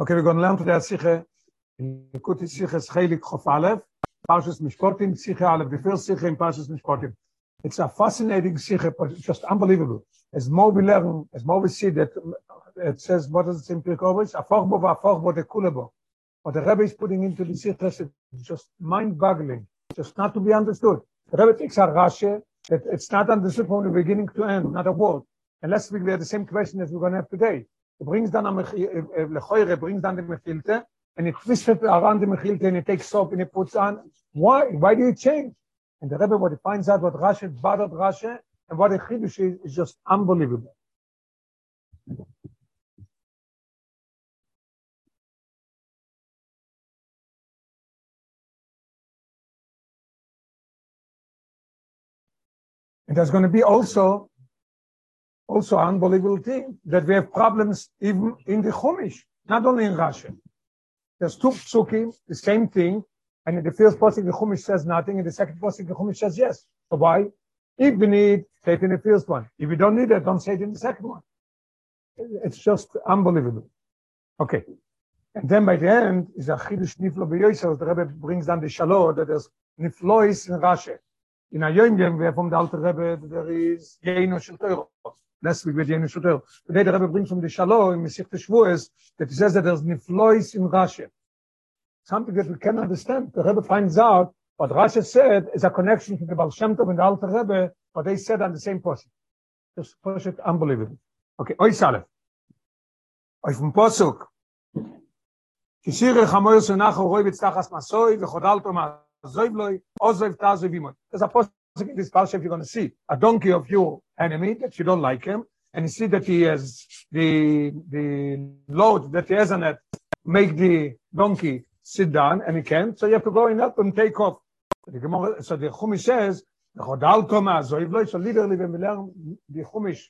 Okay, we're going to learn today a Sikhe in Kuti Sikhe Schelik Chof Aleph, Parshas Mishportim, Sikhe Aleph, the first. It's a fascinating Sikhe, but it's just unbelievable. As more we learn, as more we see that it says, what does it say in Pirkovic? Afochbo v'afochbo de kulebo. What the Rebbe is putting into the Sikhe is just mind-boggling, just not to be understood. The Rebbe takes a Rashi that it's not understood from the beginning to end, not a word. And let's we clear, the same question as we're going to have today. It brings down a eh, eh, eh, lechoire, brings down the mechilte, and it twists around the mechilte, and it takes soap and it puts on. Why? Why do you change? And the Rebbe, what he finds out, what Rashi bothered Rashi, and what the Chidush is, is just unbelievable. And there's going to be also also unbelievable thing that we have problems even in the Chumash, not only in Rashi. There's two psukim, the same thing, and in the first pasuk the Chumash says nothing, in the second pasuk the Chumash says yes. So why? If we need, say it in the first one. If we don't need it, don't say it in the second one. It's just unbelievable. Okay. And then by the end is a chidush niflo b'yoyser. The Rebbe brings down the shalom that there's niflois in Rashi. In a yom yom, from the Alter Rebbe there is yeino shel Torah. Last week with Yenu Shuter. Today the Rebbe brings from the Shalom in Mesich Teshvuos that he says that there's niflois in Rashi. Something that we can understand. The Rebbe finds out what Rashi said is a connection to the Baal Shem Tov and the Alter Rebbe, what they said on the same posik. Just posik unbelievable. Okay, Oy Salef. Oy from posuk. Kishir chamoy sunach roy bitzachas masoy v'chodalto mazoy vloy ozoy v'tazoy v'imoy. There's a posuk in this parsha if you're going to see a donkey of your enemy that you don't like him, and you see that he has the the load that he has on it, make the donkey sit down, and he can't. So you have to go and help him take off. So the Chumash says, so literally when we learn the Chumash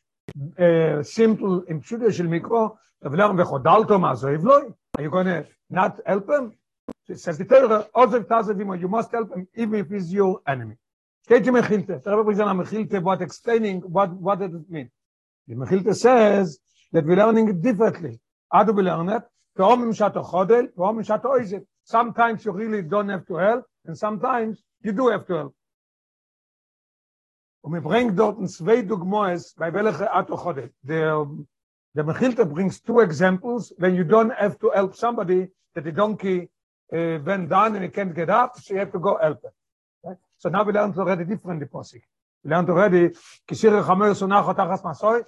uh, simple in Pshuto Shel Mikro, we learn. Are you going to not help him? It says the Torah, you must help him even if he's your enemy. Mechilte. The Rebbe brings Mechilte what explaining what, what does it mean. The Mechilte says that we're learning it differently. How do we learn it? Sometimes you really don't have to help, and sometimes you do have to help. Und wir bringen dort zwei Dugmoes, bei welcher. The, the Mechilte brings two examples when you don't have to help somebody that the donkey uh, went down and he can't get up, so you have to go help him. So now we learned already different posik. We learned already kishir chamer sunach otachas masoy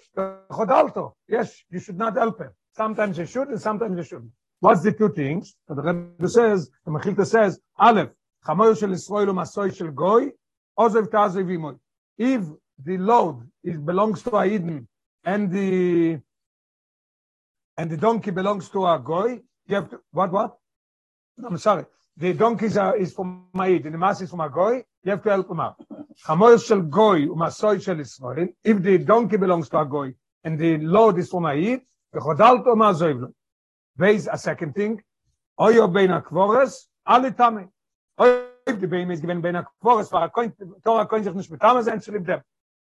chodalto. Yes, you should not help him. Sometimes you should and sometimes you shouldn't. What's the two things? The Rebbe says, the Mechilta says, Aleph, chamer shel Yisrael u'masoy shel goy, ozev tazev imoy. If the load is belongs to a Eden and the and the donkey belongs to a goy, you have to, what, what? I'm sorry. The donkey is, a, is from and the mass is from a goy, you have to help him out. Chamoy shel goy u'masoy shel Israel, if the donkey belongs to a goy, and the load is from Ma'id, v'chodalto ma'azoiv lo. There's a second thing, oyo bein akvores, alle tame. Oyo the bein is given bein akvores, for a coin, Torah coin sich nicht mit tame sein, zu them.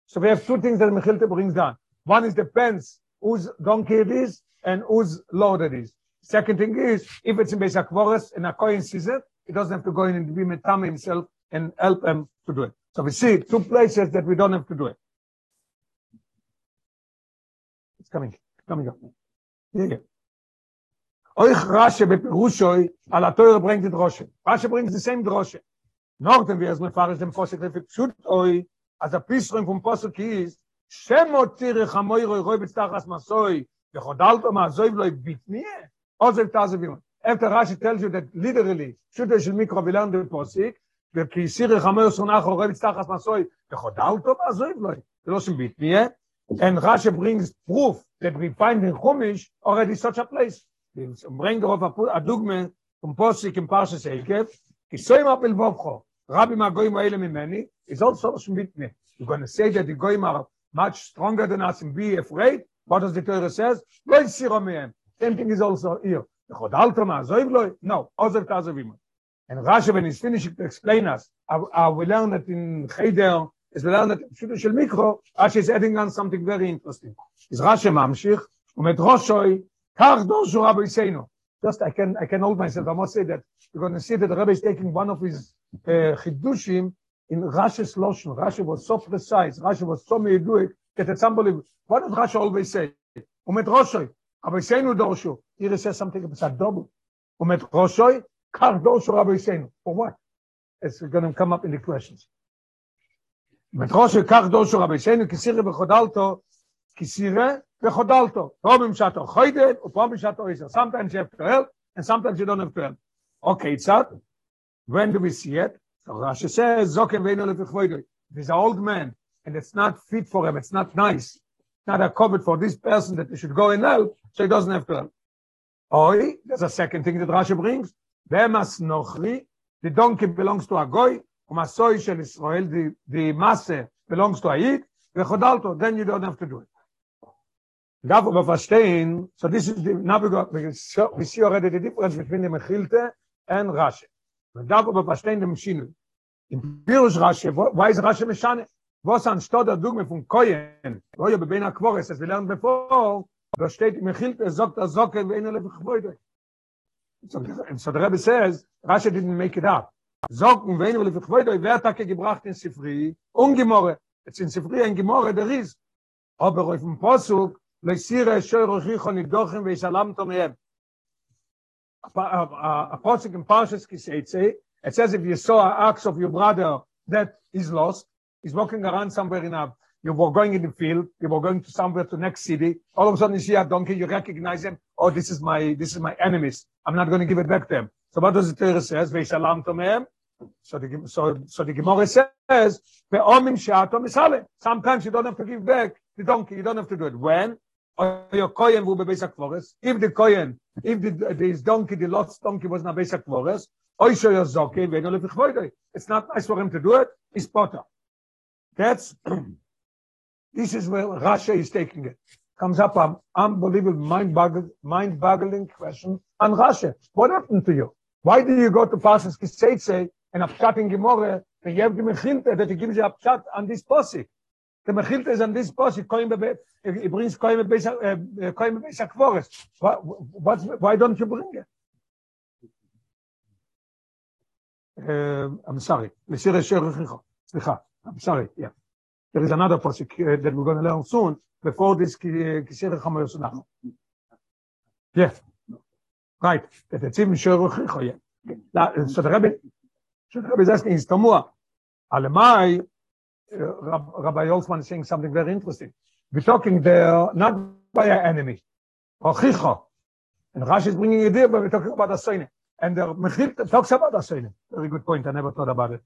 So we have two things that Mechilte brings down. One is depends whose donkey it is, and whose load it is. Second thing is, if it's in Beis HaKvoros and a Kohen sees it, he doesn't have to go in and be metam himself and help him to do it. So we see two places that we don't have to do it. It's coming, coming up. Yeah, yeah. Euch Rashe bepirushoi, ala teure bringt die Drosche. Rashe brings the same Drosche. Norden, wie es fahre, dem Posik, refik pshut oi, as a pisrum vom Posik is, shemot tirich amoiroi roi betztachas masoi, v'chodalto ma'azoiv loi bitnie, Ozev Tazevim. After Rashi tells you that literally, Shuta Shel Mikro, we learn Posik, וכי סירי חמור סונח עורב יצטחס מסוי, וחודה אותו מעזוב לו, זה לא שם ביטמיה, and Rashi brings proof that we find in Chumash already such a place. bring darauf a dogma vom Posik im Parshas Eikev, כי soim apel vovcho, rabbi מהגויים האלה ממני, is also some bitme. You're going to say that the goyim are much stronger than us and be afraid? What does the Torah says? לא יסירו מהם. Same thing is also here. Chodalto ma'azoiv lo? No, ozev ta'azovim. And Rashi, when he's finishing to explain us, uh, we learn that in Cheder, as we learn that in Pshuto Shel Mikro, Rashi is adding on something very interesting. Is Rashi mamshich, umet roshoi, kach doshu rabbi Yiseinu. just I can I can hold myself. I must say that you're going to see that the Rebbe is taking one of his uh, chidushim in Rashi's lotion. Rashi was so precise. Rashi was so it that it's unbelievable. What does Rashi always say? Umet Roshoi, Rabbi Seinu Dorshu. Here it says something about double. Umet Roshoi, Kar Dorshu Rabbi Seinu. For what? It's going to come up in the questions. Roshoi, Kar Dorshu Rabbi Seinu, Kisire Bechodalto, Kisire Bechodalto. Probim Shato Choydel, Probim Shato Isa. Sometimes you have to help, and sometimes you don't have to help. Okay, it's that. When do we see it? So Rashi says, Zokem Veino Lefichvoidoi. He's an old man, and it's not fit for him, it's not nice. Not a covet for this person that he should go and help, so he doesn't have to help. Oi, there's a second thing that Rashi brings. Bemas Nochri, the donkey belongs to a goy, Umasoi Shel Israel, the, the masse belongs to a yid, Vechodalto, then you don't have to do it. Darf aber verstehen, so this is the, now we, got, we see already the difference between the Mechilte and Rashi. Man darf aber verstehen dem Schiene. Im Pirush Rashi, why is Rashi Meshane? Was an Stott der Dugme von Koyen, wo ihr bei einer Quores, das wir lernen bevor, da steht im Chilt, er sagt, er sagt, er in der Gebäude. So, so the Rebbe says, Rashi didn't make it up. Socken, wenn er Gebäude, wer hat gebracht in Sifri, ungemorre, jetzt in Sifri ein Gemorre, der ist. Aber auf dem Posuk, leisire, schoi, rochicho, nidochen, ve shalam tomehem. a, a, a posik in Parshas Kiseitze, it says if you saw an ox of your brother that is lost, he's walking around somewhere in a, you were going in the field, you were going to somewhere to next city, all of a sudden you see a donkey, you recognize him, oh, this is my, this is my enemies, I'm not going to give it back to them. So what does the Torah says? Ve'ishalam tomehem. So the, so, so the Gemara says, Sometimes you don't have to give back the donkey, you don't have to do it. When? your kohen will be basic forest. If the kohen, if the, this donkey, the lost donkey was not basic forest, it's not nice for him to do it. He's potter. That's this is where Rashi is taking it. Comes up an unbelievable mind-boggling, mind-boggling question on Rashi. What happened to you? Why did you go to Parshas Kiseitze and Apshat in Gemore and you have the Mechilta that he gives you Apshat on this posse? The Mechilte is on this post, he brings Koim Beis uh, uh, HaKvores. Why don't you bring it? Uh, I'm sorry. I'm sorry. Yeah. There is another uh, that we're going to learn soon before this Kisir Chamo Yosunach. Yeah. Right. That it's even. Yeah. So the Rebbe, so the Rebbe is asking, is Tomua. Alemai, Rabbi Holtzman is saying something very interesting. We're talking there not by an enemy, Ochicha. And Rashi is bringing it there, but we're talking about Asoine. And the Mechil talks about Asoine. Very good point. I never thought about it.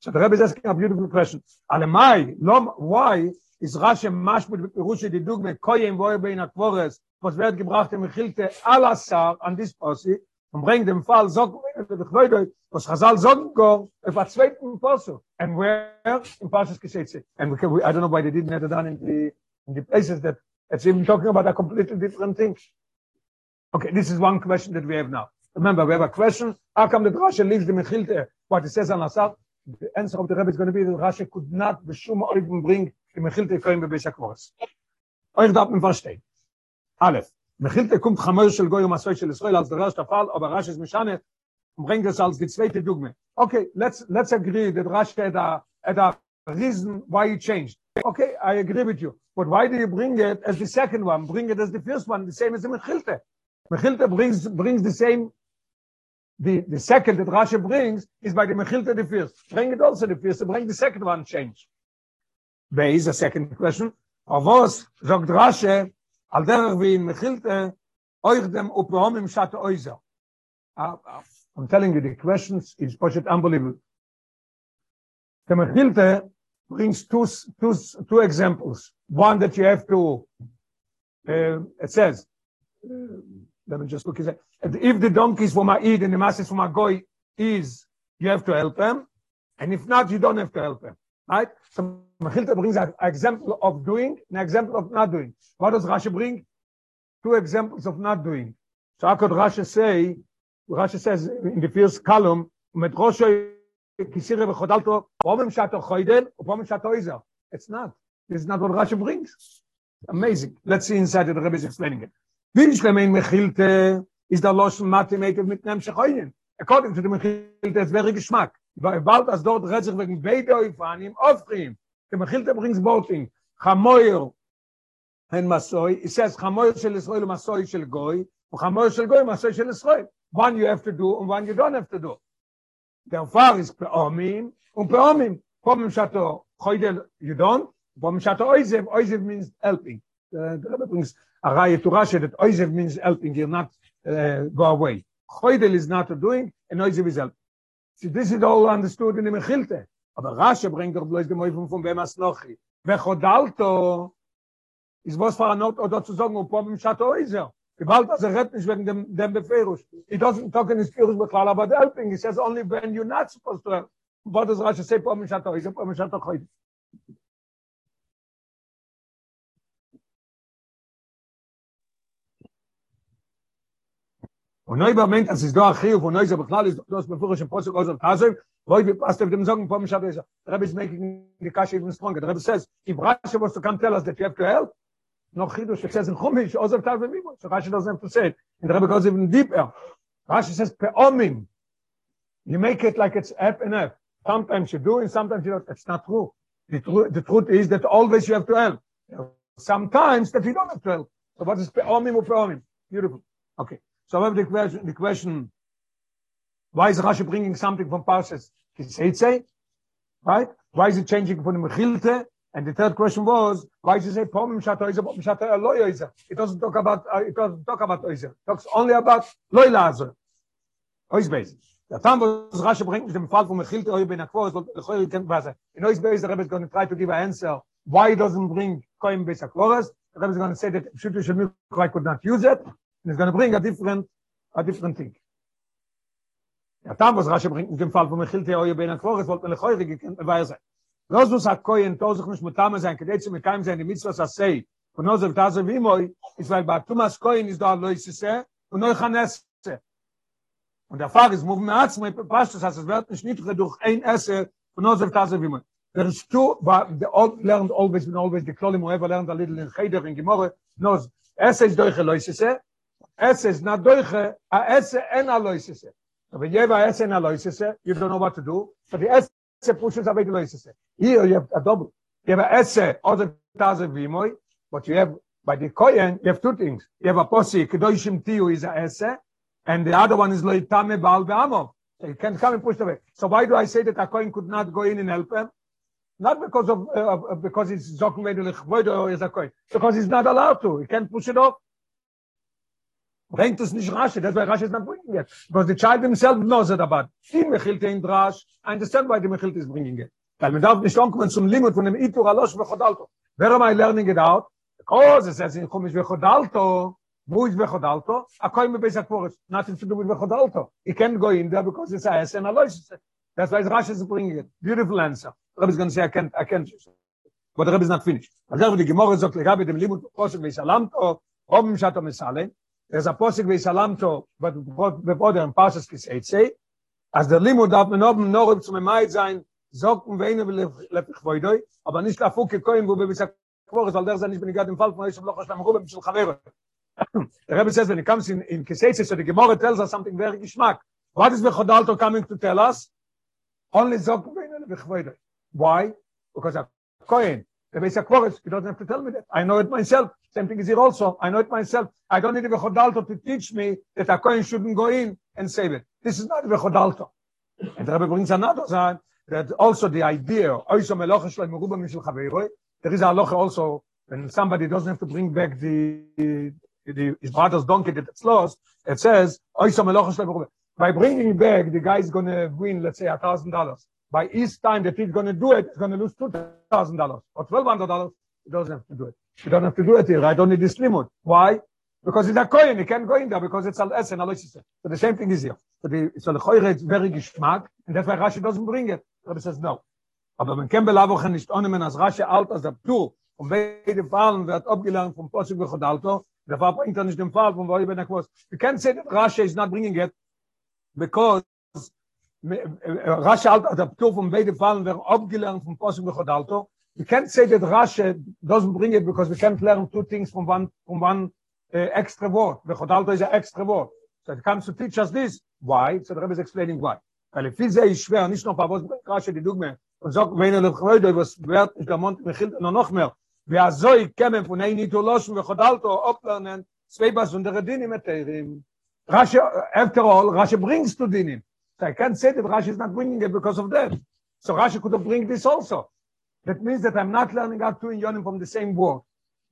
So the Rebbe is asking a beautiful question. Alemai, why is Rashi mashmut bepirush die Dugme koyem voye bein akvores, was wird gebracht im Mechilte alasar an this posse, und bringt dem Fall so was Chazal sagen go if a zweiten Posse and where? In Parshas Kisetze and we, we, I don't know why they didn't have it done in the in the places that it's even talking about a completely different thing. Okay this is one question that we have now. Remember we have a question. How come the Rashi leaves the Mechilte what it says on Asar the answer of the Rebbe is going to be that Rashi could not b'shum oidim bring the Mechilte koim b'beis HaKvoros euch darf man verstehen Aleph Mechilte kommt Chamoy shel goy umasoy shel Israel als der erste Fall, aber Rashi ist Mishane und bringt es als die zweite Dogme. Okay, let's let's agree that Rashi had a had a reason why he changed. Okay, I agree with you. But why do you bring it as the second one? Bring it as the first one, the same as the Mechilte. Mechilte brings brings the same the the second that Rashi brings is by the Mechilte the first. Bring it also the first, bring the second one change. There is a second question. Of was sagt Rashi al der wie in Mechilte euch dem Uprom im Schat Oizer. I'm telling you, the questions is such unbelievable. The Mechilte brings two, two, two examples. One that you have to, uh, it says, uh, let me just look at it. If the donkey is for my Eid and the mass is for my Goy, is you have to help them. And if not, you don't have to help them. Right? So Mechilta brings an example of doing, an example of not doing. What does Rashi bring? Two examples of not doing. So how could Rashi say, Rashi says in the first column. It's not. This is not what Rashi brings. Amazing. Let's see inside the Rebbe is explaining it. bin ich mein mechilte äh, is der los mathematik mit nem schoinen according to the mechilte es wäre geschmack. Weil bald as dort redt sich wegen beide ifan im ofrim the mechilte brings boating. Khamoyer ein masoy it says khamoyer shel israel masoy shel goy. U khamoyer shel goy masoy shel israel when you have to do and when you don't have to do. Der far is peomim und peomim kommen shato khoidel you don't vom shato oizev oizev means helping. The, the, brings a raya to rashi that oizev means helping you're not uh, go away khoidel is not doing and oizev is helping so this is all understood in the mechilte aber rashi bringt doch bloß dem von von bemas nochi ve khodalto is was far not oder zu sagen ob vom shato oizev Gewalt as a ret nicht wegen dem dem Befehlus. It doesn't talk in his skills but helping. He says only when you're not supposed to. What does Rashi say? Pom shato, is pom shato khoyd. Und neu bemeint, as is do a khiyuf und neu ze beklar is dos befurish im posuk aus Tasem, weil wir passt dem sagen shato. Der Rabbi is making the kash even stronger. Rabbi says, if Rashi was to come tell us that you have to help, noch khidu says in khumish ozer tal vim so rashi doesn't have to say it. And the rabbi goes even deeper. Rashi says peomim you make it like it's f and f sometimes you do and sometimes you don't. It's not true. The truth the truth is that always you have to help. Sometimes that you don't have to help. So what is peomim or peomim beautiful. Okay so I have the question the question why is rashi bringing something from parshas say right why is it changing from the mechilte And the third question was, why does it say Pomim Shato Oizer, Pomim Shato Eloi Oizer? It doesn't talk about, uh, it doesn't talk about Oizer. It talks only about Loi Lazer. Oiz Beis. The Tam, was Rashi bringt mit dem Fall von Mechilte Oizer Ben Akvor, soll der Choyer kennt was. In Oiz Beis, the Rebbe is going to try to give an answer. Why doesn't bring Koim Beis Akvores? The Rebbe is going to say that Pshutu Shemil could not use it. and it's going to bring a different a different thing. Ja tam was rasche bringt in dem fall von michilte euer ben akores wollt man lechoire gekent weise los us a koen tozich nicht mit tam sein kedet mit kein sein mit was as sei. Und no zev tazen wie moi is weil ba thomas koen is da lois se und no khanes und der fahr is move mit arzt mit passt das es wird nicht nicht durch ein esse von no zev tazen wie moi. Der stu ba the old learned always and always the klolim whoever learned a little in cheder in gemore no esse is durch lois se Esse ist not doiche, a Esse en a loise. So when you have a Esse en a loise se, you don't know what to do, but the Esse pushes away the loises. Here you have a double. You have a esse other taze vimoy, but you have by the koyen you have two things. You have a posi kedoshim tiu is a esse, and the other one is loitame bal beamo. So you can come and push away. So why do I say that a kohen could not go in and help him? Not because of uh, because it's or is a kohen. Because he's not allowed to. He can't push it off. bringt es nicht rasch das war rasch dann bringen jetzt was the child himself knows it about sie michilt in drasch ein das dann bei dem michilt ist bringen jetzt weil man darf nicht kommen zum limit von dem itur alosh und chodalto where am i learning it out cause es ist in komisch chodalto Buiz bekhodalto, a koim be bezak ports, nothing to do with bekhodalto. I can't go in there because it's a and a. That's why Rashi is bringing it. Beautiful answer. Rabbi is going to say I can't I can't. But Rabbi is not finished. Also die Gemorge sagt, Rabbi dem Limut Kosov wie Salam, Robben Shatom Salem, there's a posik ve salamto but be boder in pasas kis et say as der limud darf man oben noch zum mai sein socken wenn wir voidoy aber nicht la fuke koim wo be sak vor soll der sein nicht bin gerade im fall von ich noch am ruben mit khaver rabbi says when it comes in in kisetse so the gemara tells us something very geschmack. What is the khodalto coming to tell us? Only socken wenn wir lepich voidoy why? Because a koin the basic chorus you don't have to tell me that. I know it myself same thing is here also. I know it myself. I don't need a chodalto to teach me that a coin shouldn't go in and save it. This is not a chodalto and the rabbi brings another side that also the idea there is a loch also when somebody doesn't have to bring back the the his brother's donkey that it's lost it says by bringing back the guy is going to win let's say a thousand dollars. By each time that he's going to do it, he's going to lose $2,000 or $1,200. He doesn't have to do it. You don't have to do it here. I don't need this limit. Why? Because it's a coin. He can't go in there because it's an S and So the same thing is here. So the, so the choyre is very geschmack, and that's why Rashi doesn't bring it. Rabbi says no. Aber man kann belavochen nicht ohne as Rashi alt as a Ptur, und beide Fallen wird abgelernt vom Posig Bechodalto, der Fall bringt er nicht den Fall von Woi Ben Akvos. You can't say that Rashi is not bringing it, because Rashi alt der Ptur von beide Fallen wird abgelernt vom Posig Bechodalto, we can't say that Rashi doesn't bring it because we can't learn two things from one from one uh, extra word. The Chodalto is an extra word. So it comes to teach us this. Why? So the Rebbe is explaining why. Weil if this is schwer, nicht nur was Rashi die Dogme und sagt, wenn er heute was wird, ist der Mond michilt noch mehr. Wie er soll kommen von ein losen und Chodalto oplernen, zwei besondere Dinge mit Teirim. Rashi, after all, Rashi brings to Dinim. So I can't say that Rashi is not bringing it because of that. So Rashi could have bring this also. That means that I'm not learning out two in Yonim from the same word.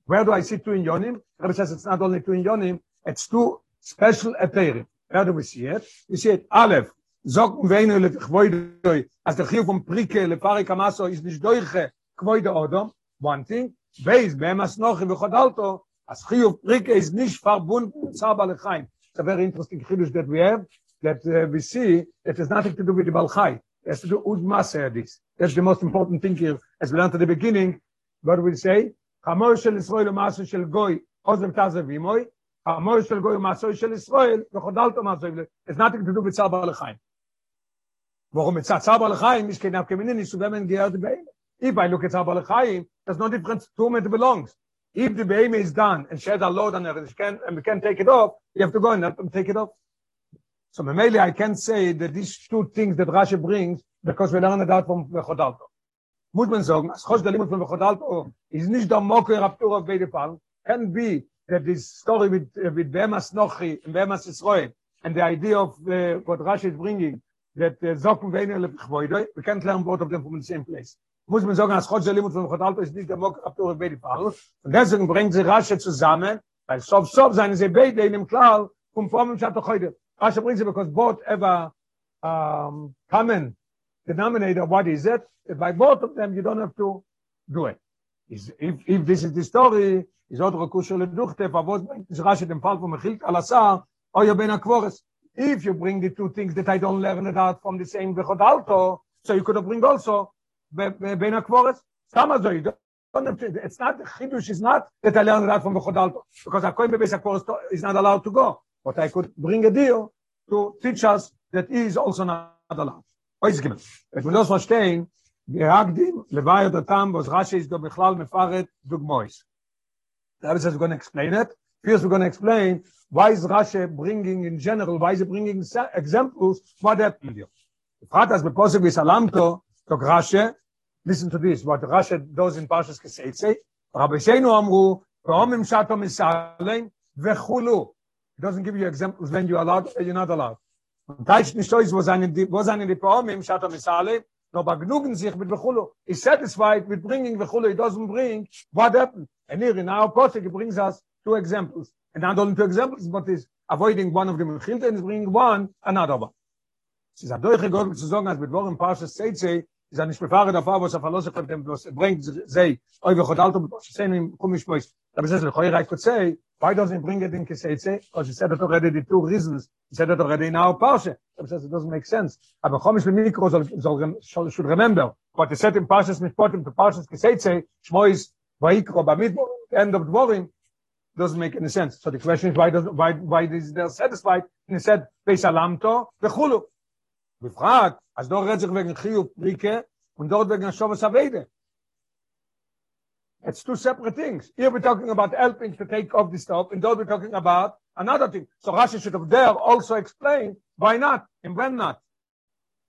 Where do I see two in Yonim? Rabbi says it's not only two in Yonim, it's two special Eterim. Where do we see it? We see it, Aleph, Zog veinu le as the chiyuv from Prike, le Kamaso, is nish doiche kvoide Odom, one thing, Beis, be'emas nochi v'chodalto, as chiyuv Prike is nish verbunden. It's a very interesting chidush that we have, that uh, we see it has nothing to do with the Balchai. Has to do Maser, this. That's the most important thing here. As we learned at the beginning, what we say? Chamor shel Yisrael u'maser shel Goy, ozem shel Goy shel it's nothing to do with Tzar Balchaim. Warum mit Tzar and geir Beime. If I look at Tzar Balchaim, there's no difference to whom it belongs. If the Beime is done and shed a load on it, and, we can take it off, you have to go and help take it off. So mainly I can say that these two things that Rashi brings, because we learn that from Chodalto. Muss man sagen, as Chosh Dalimut from Chodalto is nicht der Mokker Raptur of beide Fall, can be that this story with, uh, with Behemas Nochi and Behemas Yisroel, and the idea of uh, what Rashi is bringing, that uh, Zokum Veiner Lepchvoidoi, we can't learn both of them from the same place. Muss man sagen, as Chosh Dalimut from Chodalto is nicht der Mokker Raptur of beide Fall, und deswegen bringt sie Rashi zusammen, weil sof sof seine sie beide in dem Klar, um Formen Shabbat heute. Rashi brings it because both ever um, common denominator, what is it? By both of them, you don't have to do it. Is, if, if this is the story, is other kusher leduchte, your ben. If you bring the two things that I don't learn it out from the same Vechodalto, so you could have bring also ben akvores. Samazo, you don't have it's not, Chidush is not that I learned it out from Vechodalto, because Akoim Bebeis Akvores is not allowed to go. But I could bring a deal to teach us that he is also not allowed. Ois gimmel. Et wir das verstehen, wir er hagdim, levai oder tam, was Rashi ist do bechlal mefaret dugmois. The Rebbe says we're going to explain it. First we're going to explain why is Rashi bringing in general, why is he bringing examples, what happened here. The Prat has beposig with Salamto, to Rashi, listen to this, what Rashi does in Parshas Keseitze, Rabbi Sheinu Amru, Ve'omim shato misalem, vechulu. It doesn't give you examples when you're allowed or you're not allowed. Und da ist nicht so, wo seine, wo seine die Poem im Shatam Misale, no bagnugen sich mit Bechulu. Is satisfied with bringing Bechulu, it doesn't bring what happened. And here in our posse, he brings us two examples. And not only two examples, but is avoiding one of them and is bringing one, another one. Ist ein Deutsche Gott zu sagen, als mit Wochen Parshas Seitze, ist er nicht befahre davor, was er konnte, was er bringt, sei, oi, wir chod alto, was er sehen, im Bis jetzt, lechoi, reich, could say, why doesn't bring it in Keseitze? Because he said it already, the two reasons. He said it already in our Parsha. Da says, it doesn't make sense. Aber Chumish Mikro soll, soll, should remember, what he said in Parshas Mishpotim to Parshas Keseitze, Shmo is, Vaikro, Bamidbo, end of Dvorim, doesn't make any sense. So the question is, why does, why, why is they satisfied? And he said, Beis Alamto, Vechulu. Befragt, als dort redt sich wegen Chiyuv Prike und dort wegen Shovas Avede. It's two separate things. Here we're talking about helping to take off the stuff, and dort we're talking about another thing. So Rashi should have there also explained why not and when not.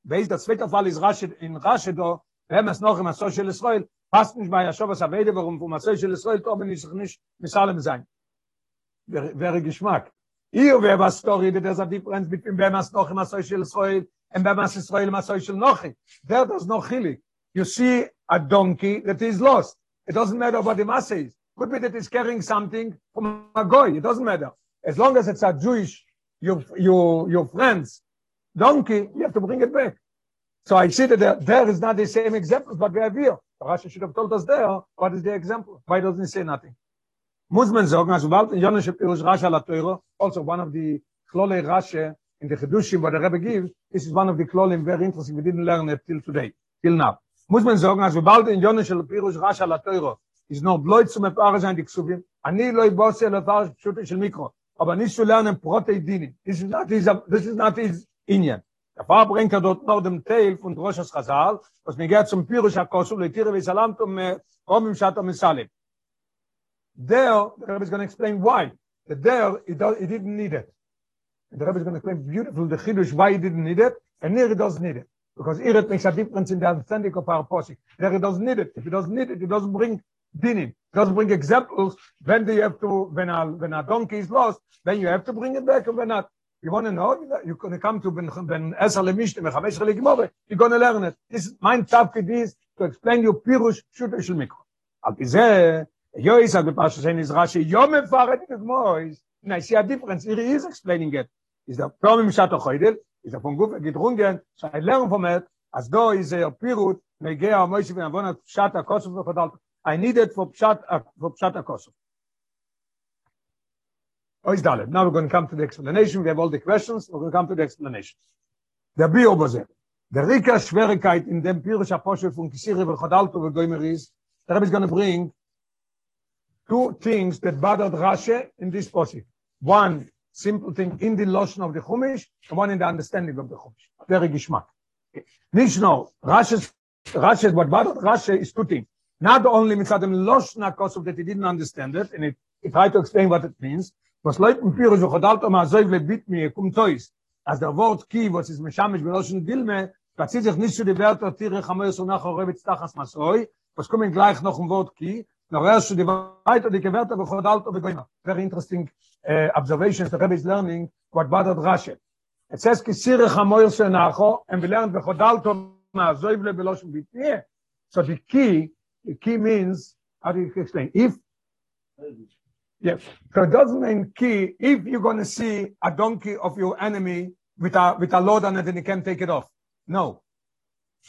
Based der zweite Fall ist Rashi in Rashi do, wenn es noch im Social Israel passt nicht bei Shovas Avede, warum vom Social Israel to bin ich nicht misalem sein. Wäre Geschmack. Hier wäre was Story, there's a difference between wenn es noch im Social Israel and Bemas Israel Masoy Nochi. There does no chili. You see a donkey that is lost. It doesn't matter what the Masa is. Could be that it's carrying something from a goy. It doesn't matter. As long as it's a Jewish, your, your, your friend's donkey, you have to bring it back. So I see that there, there is not the same example, but we have here. Rashi should have told us there, what is the example? Why doesn't he say nothing? Muss sagen, also bald in ala Teuro, also one of the Klole Rashi in the Chedushim, what the Rebbe gives, this is one of the klolim very interesting. We didn't learn it till today, till now. Muss man sagen, als wir bald in Jonas shel Pirush Rasha la Teuro, is no bloit zum Pare sein die Ksuvim, ani loy bosse la Pare pshut shel Mikro, aber nicht zu lernen Protei Dini. This is not his, this is not his Inyan. Der Pfarrer bringt er dort noch dem Teil von Roshas Chazal, was mir geht zum Pirush HaKosu, leitire v'salam tum rom im Shatom Salim. There, the Rebbe is going to explain why. That there, he, do, he didn't need it. The Rebbe is going to explain beautiful the Chidush why he didn't need it, and here he doesn't need it. Because here it makes a difference in the understanding of our posik. There he doesn't need it. If he doesn't need it, he doesn't bring dinim. Doesn't bring examples when you have to when a when a donkey is lost, then you have to bring it back and when not. You want to know? You're going to come to Ben Ben Esar Lemishte Mechamesh Gemore. You're going to learn it. This is my tafkid is to explain you pirush shuto shel mikro. Al pizeh Yois at the Pasha saying is Rashi Yom Mefaret Gemore. And I see a difference. He is explaining it. Is the problem Shat Choydel? Is the von Guf gedrungen? So I learn from it. As though is a pirut megea Moshe ben Avon Shat Kosov v'Chodal. I need it for Pshat uh, for Pshat Kosov. Oh, is Dalet. Now we're going to come to the explanation. We have all the questions. We're going to come to the explanation. Der Bio Boze. Der Rika Schwierigkeit in dem Pirush Apostel von Kisire v'Chodalto v'Goymer is, the Rebbe is going to bring two things that bothered Rashi in this posik. One simple thing in the lotion of the Chumash, and one in the understanding of the Chumash. Very gishmak. Nicht nur, Rashi, Rashi, what bothered Rashi is two things. Not only mitzad dem lotion HaKosov that he didn't understand it, and he tried to explain what it means, was leut im Pirus, wo chodalt om azoiv le bit mi, kum tois, as der Wort ki, was is meshamish belotion Dilme, verzieht sich nicht zu die Wörter, tire chamoyos und nachher revet stachas masoi, was kommen gleich noch ein Wort ki, die weiter die Wörter, wo chodalt om begoima. Very interesting uh, observations the Rebbe is learning, what bothered Rashi. It says ki sire chamoyos und nachher, and we learned, wo chodalt om azoiv le belotion bit mi. So the ki, the ki means, how do you explain? If, yes, so it doesn't mean ki, if you're going to see a donkey of your enemy with a, with a load on it and you can't take it off. No.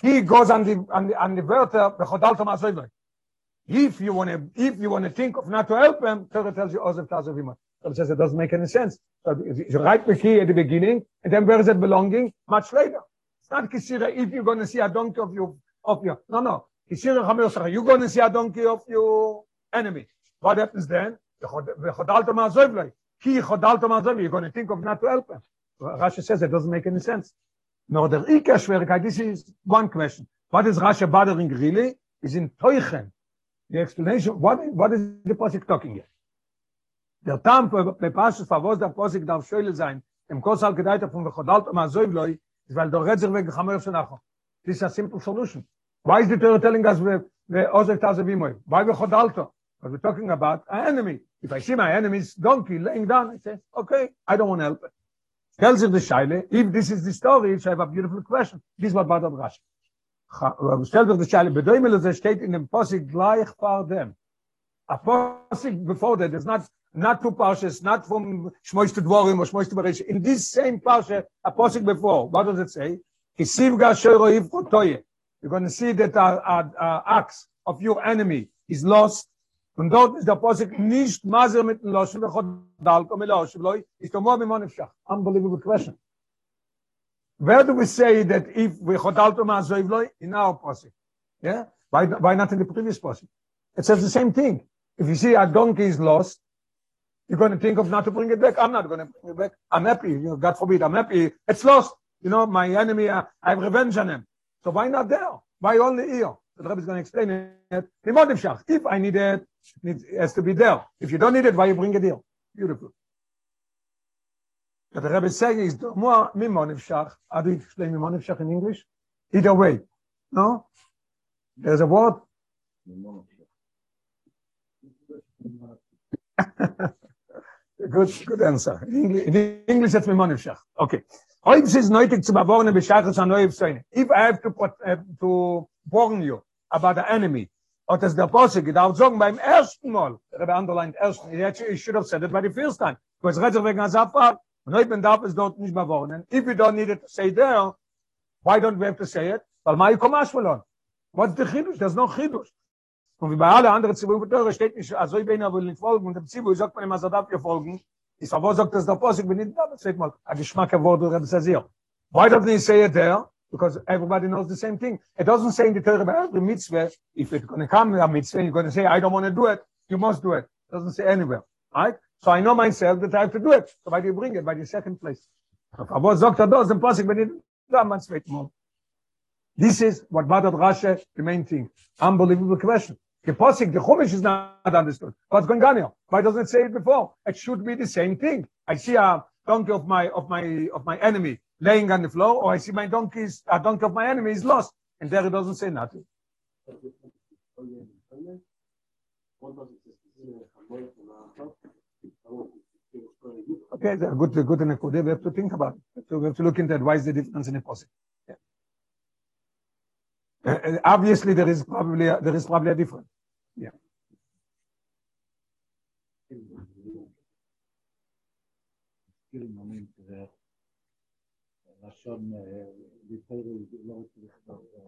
He goes on the, on the, on the verter, v'chodalto ma'asoivloi. If you want to, if you want to think of not to help him, Torah tells you, Ozev Tazavima. Torah says it doesn't make any sense. So write the ki at the beginning, and then where is it belonging? Much later. It's not kisira if you're going to see a donkey of your, of your, no, no. Kisira chamir you're going to see a donkey of your enemy. What happens then? You're going to think of not to help him. Rashi says it doesn't make any sense. Nor der Ika Schwierigkeit, this is one question. What is Rashi bothering really? Is in Teuchen. The explanation, what, what is the Posik talking here? Der Tam bei Pashas, Favos der Posik darf Schöle sein, im Kosal Gedeiter von V'chodalto ma'azoivloi, is weil der Redzer wegen Chamer Shenacho. This is a simple solution. Why is the Torah telling us the Ozek Tazavimoy? Why V'chodalto? Because we're talking about an enemy. If I see my enemy's donkey laying down, I say, okay, I don't want to help it. Tells him the Shaile, if this is the story, I have a beautiful question. This is what bothered Rashi. Stellt sich the Shaile, bedoimel es steht in dem Posik gleich vor dem. A Posik before that, there's not, not two Parshas, not from Shmoish to Dvorim or Shmoish to Beresh. In this same Parsha, a Posik before, what does it say? Kisivga shoyro ivko toye. You're going to see that our, axe of your enemy is lost, Und dort ist der Posik nicht mazer mit dem Loschen, der Chodalto mit Loschen, ist der Moab im. Unbelievable question. Where do we say that if we Chodalto mazer loi, in our Posik? Yeah? Why, why not in the previous Posik? It says the same thing. If you see a donkey is lost, you're going to think of not to bring it back. I'm not going to bring it back. I'm happy. You know, God forbid, I'm happy. It's lost. You know, my enemy, I, I have revenge on him. So why not there? Why only here? The Rebbe is going to explain it. If I need it, it has to be there. If you don't need it, why you bring it here? Beautiful. What the Rebbe is saying is more mimonivshach. How do you explain mimonivshach in English? Either way. No? There's a word. good, good answer. In English, in English it's mimonivshach. Okay. Heute ist es nötig zu bewohnen, beschachtes an neue If I have to, uh, to warn you about the enemy, Ot es der Posse gedacht sagen beim ersten Mal, der bei underlined ersten, ich should have said it by the first time. Was redt wegen Azafar? Und ich bin darf es dort nicht mehr wohnen. If you don't need it to say there, why don't we have to say it? Weil mai komash verloren. What's the chidush? There's no chidush. Und wie bei alle anderen Zivur Teure steht nicht, also ich bin aber nicht folgen, und im Zivur sagt man immer, so darf ihr folgen. Ich sage, wo sagt das der Posse? Ich bin nicht da, das sagt mal, a Geschmack er wurde, Rebbe Sazir. Why don't they say it there? because everybody knows the same thing. It doesn't say in the Torah about every mitzvah, if it's going to come a mitzvah, you're going to say, I don't want to do it, you must do it. It doesn't say anywhere, right? So I know myself that I have to do it. So why do you bring it? By the second place. This is what bothered Rashi, the main thing. Unbelievable question. The Pasik, the Chumash is not understood. What's going on here? Why doesn't it say it before? It should be the same thing. I see a, donkey of my of my of my enemy laying on the floor, or I see my donkey's a donkey of my enemy is lost, and there it doesn't say nothing. Okay, a good, good and good. We have to think about it. So we have to look into that. Why is the difference in the posik? Yeah. Uh, uh, obviously, there is probably a, there is probably a difference. Yeah.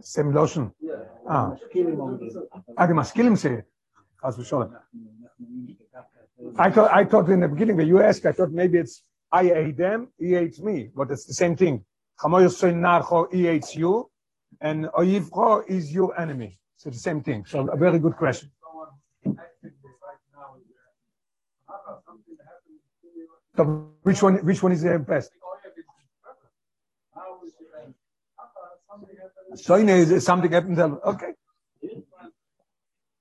Same lotion. Ah. Ah, the masculine say. As we saw. I thought, I thought in the beginning when you asked, I thought maybe it's I ate them, he ate me, but it's the same thing. he hates you, and Oyivcho is your enemy. So the same thing. So a very good question. So which one, which one is the best? Soine is something happened. Okay.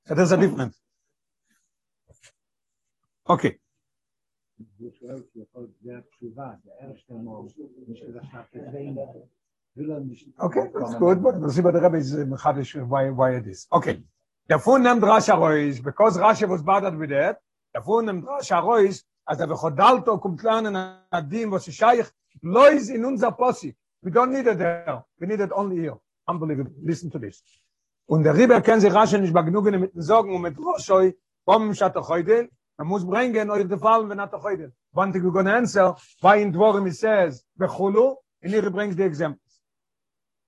So there's a difference. Okay. Okay, that's good, but we'll see what the Rebbe is uh, why, why it is. Okay. Fun nimmt Rashi Rois, because Rashi was bothered with that, der Fun nimmt Rashi Rois, als er bechodalto kommt lernen adim, was ist scheich, lois in unser Possi. We don't need it there. We need it only here. Unbelievable. Listen to this. Und der Rebbe kann sich Rashi nicht begnügen mit den Sorgen und mit Roshoi, vom Shatochoidel, Man muss bringen euch den Fall, wenn er doch heute. Wann du gonna answer, why in Dvorim it says, bechulu, in ihr bringt die Examples.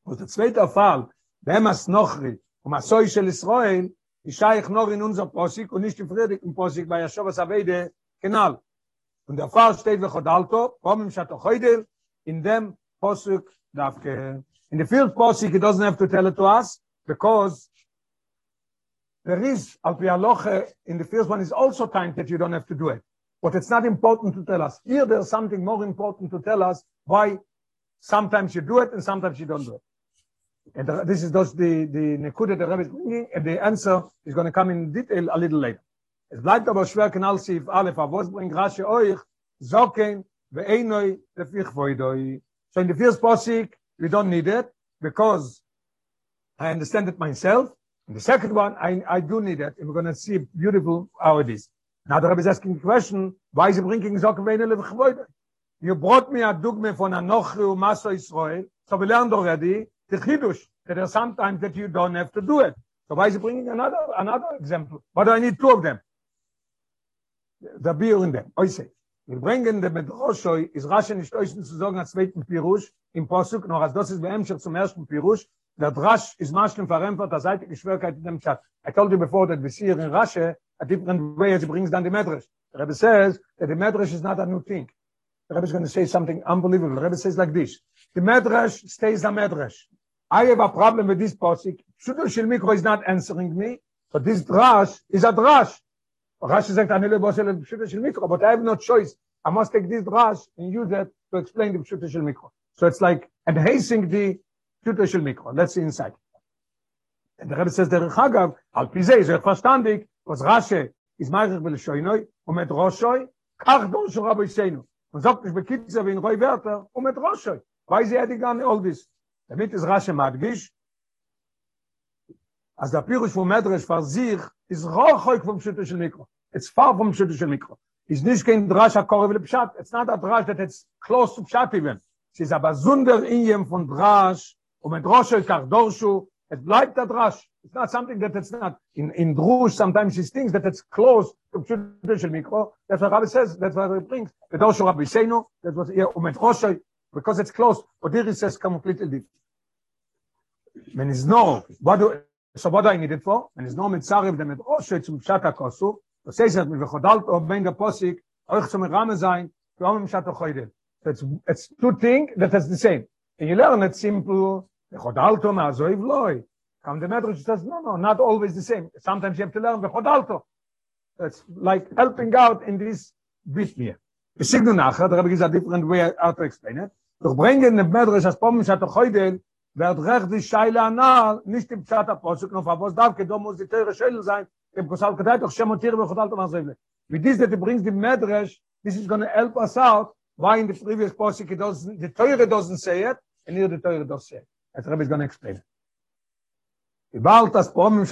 Und der zweite Fall, wenn es noch rit, um a soi shel Israel, ich noch in unser Posik und nicht in Friedrich im Posik bei Yeshua Sabeide, kenal. Und der Fall steht bei Chodalto, kommen schat heute in dem Posik darf. In the field Posik it doesn't have to tell it to us because There is, al in the first one is also time that you don't have to do it. But it's not important to tell us. Here there's something more important to tell us why sometimes you do it and sometimes you don't do it. And uh, this is just the, the Nekuda the Rebbe is bringing, and the answer is going to come in detail a little later. Es bleibt aber schwer, kanal Sif Aleph, was bringt Rashi euch, Zoken, ve'einoi, lefich voidoi. So in the first posik, we don't need it, because I understand it myself, And the second one, I, I do need it, and we're going to see beautiful how it is. Now the Rebbe is asking the question, why is he bringing Zokke Veine Levchvoide? You brought me a dogma from Anochri Umaso Israel, so we learned already the Chidush, that there's sometimes that you don't have to do it. So why is he bringing another another example? But I need two of them. The beer in them. I say, wir bringen dem Medroshoi, is Rashi nicht euch zu sagen, als zweiten Pirush, im Posuk, noch als das ist bei Emscher zum ersten Pirush, der drash is mashlim farempot der seite geschwörkeit in dem chat. I told you before that we see in rashe a different way he brings down the medrash. The rebbe says that the medrash is not a new thing. The rebbe is going to say something unbelievable. The rebbe says like this the medrash stays a medrash. I have a problem with this posik shudo shel mikro is not answering me but this drash is a drash rash sagt anele bosel shudo shel mikro but i have no choice i must take this drash and use it to explain the shudo shel mikro so it's like enhancing the Pshuto shel Mikro. Let's see inside. And the Rebbe says, der Chagav, al pizei, so verstandig, was Rashi, is meirich et roshoi, kach don shor Rabbi Seinu. Und sagt nicht bekitzer wie in Roy Werther, et roshoi. Why is he adding on all this? Damit ist Rashi madgish, Pirush vom Medrash for sich, is rochoi vom Pshuto shel Mikro. It's far from Pshuto shel Mikro. Is nicht kein HaKorev le Pshat. It's not a Drash that it's close to Pshat even. Es ist aber Zunder in jem von Drash, und mit Rosh kach dorshu it bleibt it's not something that it's not in in drush sometimes these things that it's close to traditional mikro that's what rabbi says that's what he brings the dorshu rabbi seinu that was here und because it's close but there it says completely different when is no what do so what I need it for when is no mit zarev dem Rosh zum shata kosu so says that mit chodalt ob ben der posik euch zum rame sein haben im shata choide it's it's two thing that is the same and you learn it simple Chodalto ma zoiv loy. Come the Medrash says, no, no, not always the same. Sometimes you have to learn the Chodalto. It's like helping out in this. We see the nachher, there is a different way how to explain it. Doch bringen the Medrash as Pomish hat heute, recht die Scheile anal, nicht im Pshat Apostel, noch was darf, ke do muss die teure Scheile sein, im Kosal Kedai, doch Shem Otir, ve Chodalto ma zoiv loy. With this that brings the Medrash, this is going to help us out why in the previous posik it doesn't the Torah doesn't say it and here the Torah does say it. As Rebbe is going to explain. Ibalt as pomim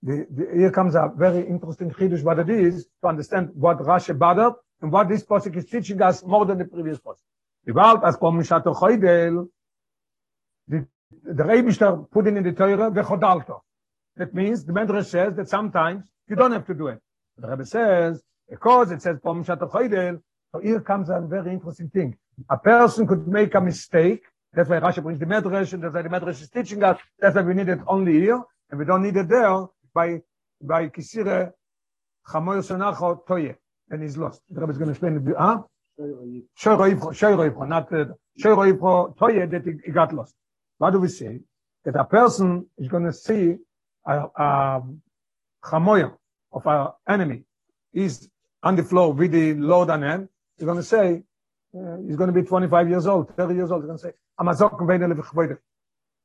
the, the, here comes a very interesting chidush what it is to understand what Rashi bothered and what this posik is teaching us more than the previous posik. Ibalt as pomim shato choidel, the, the Rebbe put in the Torah vechodalto. That means the Medrash says that sometimes you don't have to do it. The Rebbe says, because it says pomim shato choidel, so here comes a very interesting thing. A person could make a mistake That's why Rashi brings the Medrash, and that's why the Medrash is teaching us. That's why we need it only here, and we don't need it there by by Kisire Chamoy Sonacho Toye, and he's lost. The Rebbe is going to explain it. Huh? Shoyro Yifro, Shoyro Yifro, not uh, Shoyro Yifro Toye, that he, he got lost. What do we say? That a person is going to see a, a Chamoy of our enemy is on the floor with the load on him. He's going to say, uh, he's going to be 25 years old, 30 years old. He's going to say, I'm a zok vkhvoide.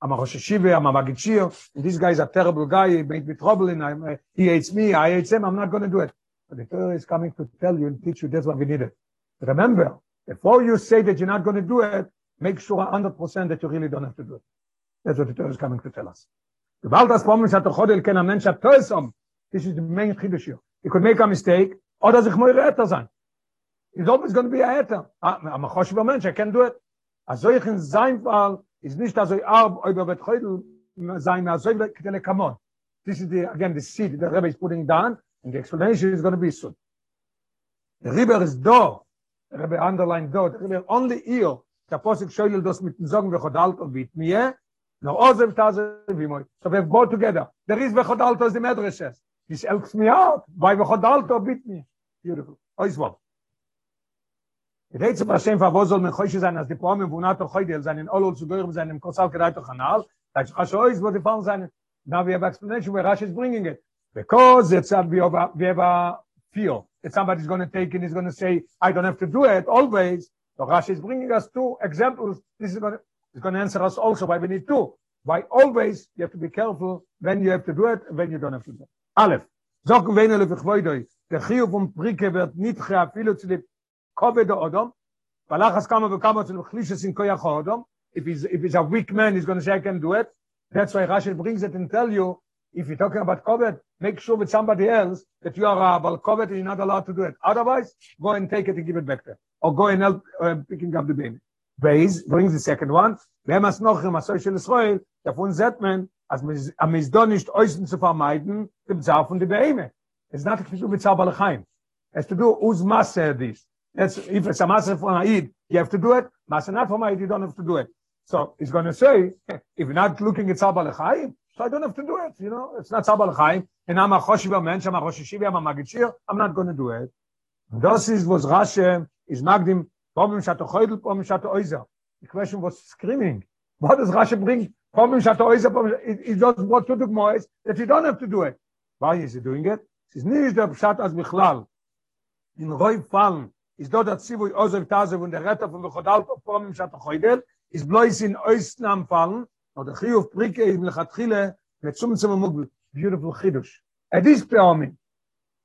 I'm a rosh shiva, I'm a magitchir. This guy is a terrible guy. He made me trouble and uh, he hates me. I hate him. I'm not going to do it. But the Torah is coming to tell you and teach you that's what we needed. Remember, before you say that you're not going to do it, make sure 100% that you really don't have to do it. That's what the Torah is coming to tell us. Gewalt das Pommen shat chodel ken a mentsh toesom. This is the main chiddush here. You could make a mistake, or does ich moire etter sein. He's always going to be a etter. Ah, I'm a choshev mensch, I can do it. Also ich in sein Fall ist nicht also arb über wird heute sein mehr so wie come on. This is the again the seed the Rebbe is putting down and the explanation is going to be soon. The river is do. The Rebbe underline do. The river only here. der Posig Scheulel das mit dem Sogen, wer alt und mit mir, no ozem taze vi moy so we go together. There is we khodal to the madrasas this helps me out. By we khodal to bit me beautiful. Eyes what Reits aber schem favozol men khoy shizan as dipom men bunat to khoy del zanen all zu geirm zanen kosal gedait to kanal da ich khoy is wat dipom zanen now we have explanation where rash is bringing it. Because it's a we have we have a feel that somebody's going to take it is going to say i don't have to do it always. So Rashi is bringing us two examples. This is going to is going to answer us also why we need two. Why always you have to be careful when you have to do it and when you don't have to do it. Aleph. Zokken wenele vergwoidoi. Der Chiyuv um Prike wird nicht geafilu zu dem kaved adam balachas kama ve kama tzul khlishes in koyach adam if he's if he's a weak man he's going to say i can do it. That's why rashi brings it and tell you if you're talking about covet make sure with somebody else that you are a covet and you're not allowed to do it. Otherwise go and take it and give it back there or go and help uh, picking up the baby Beis brings the second one wer mas noch im social israel davon zet man as am misdon nicht äußern zu vermeiden dem zaf und die beime it's not to do with zabal khaim has to do uz masse this That's if it's a master for Eid, you have to do it. Master not for Eid, you don't have to do it. So he's going to say, if you're not looking at Sabal Chaim, so I don't have to do it. You know, it's not Sabal Chaim, and I'm a Choshiva mensch, I'm a Rosh I'm a Magichir, I'm not going to do it. This is was Rashi is Magdim, Pomim Shato Choydel, Pomim Shato Oizer. The question was screaming. What does Rashi bring? Pomim Shato Oizer, it does what to do more is that you don't have to do it. Why is he doing it? Es ist nicht der Pshat as Bichlal. In Roy Fallen, is dort dat sie wo auser tase von der retter von godal vom im schat khoidel is blois in eustnam fallen und der khiuf prike im lechatkhile mit zum zum mug beautiful khidush at this point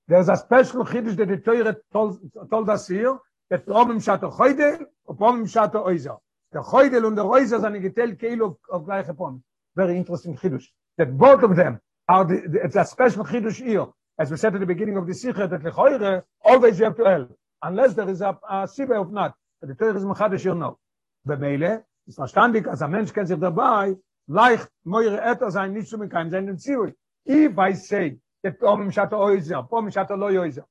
there's a special khidush that the toyre told us here vom im schat khoidel und vom im schat oizer der khoidel und der oizer sind getel kilo auf gleiche pom very interesting khidush that both of them are the, the, it's a special khidush here as we said at the beginning of the sikha that the khoire always have to help unless there is a, a sibe of not. But the Torah is machadish you know. Bemeile, ist verstandig, als ein Mensch kennt sich dabei, leicht moire etter sein, nicht zu mir kein sein in Zivui. If I say, that Pom Shata Oizer, Pom Shata Lo Oizer,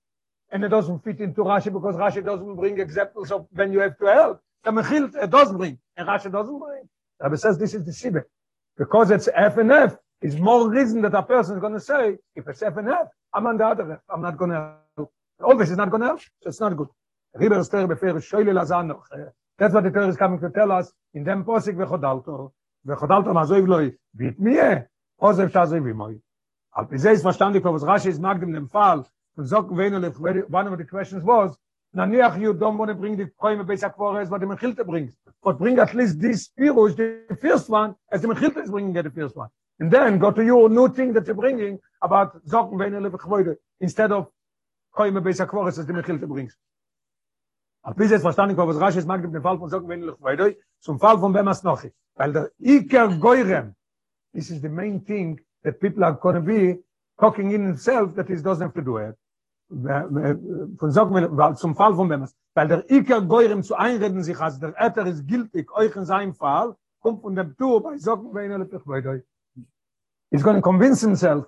and it doesn't fit into Rashi because Rashi doesn't bring examples of when you have to help, the Mechil it does bring, and Rashi doesn't bring. Rabbi says this is the Sibe. Because it's F and F, is more reason that a person is going to say, if it's F and F, I'm on the other F, I'm not going to help. All this is not going to help, so it's not good. That's what the Torah is coming to tell us in them posik vechodalto. Vechodalto mazoy vloi. Bit mie. Ozev tazoy vimoy. Al pizay is was Rashi is magdim dem Fall. Und so wenn one of the questions was, naniach you don't want to bring the koime besak forest, what the Mechilte brings. But bring at least this pirush, the first one, as the Mechilte is bringing the first one. And then go to your new thing that you're bringing about Zocken, wenn instead of koime beisa kvoris as the mechil te brings. a bis jetzt verstanden was rasch ist mag den fall von sagen wenn ich weiter zum fall von bemas noch weil der iker goirem this is the main thing that people are going to be talking in itself that is doesn't have to do it von sagen wir zum fall von bemas weil der iker goirem zu einreden sich als der etter ist gültig euch in seinem fall kommt von dem tu bei sagen wenn ich weiter is going to convince himself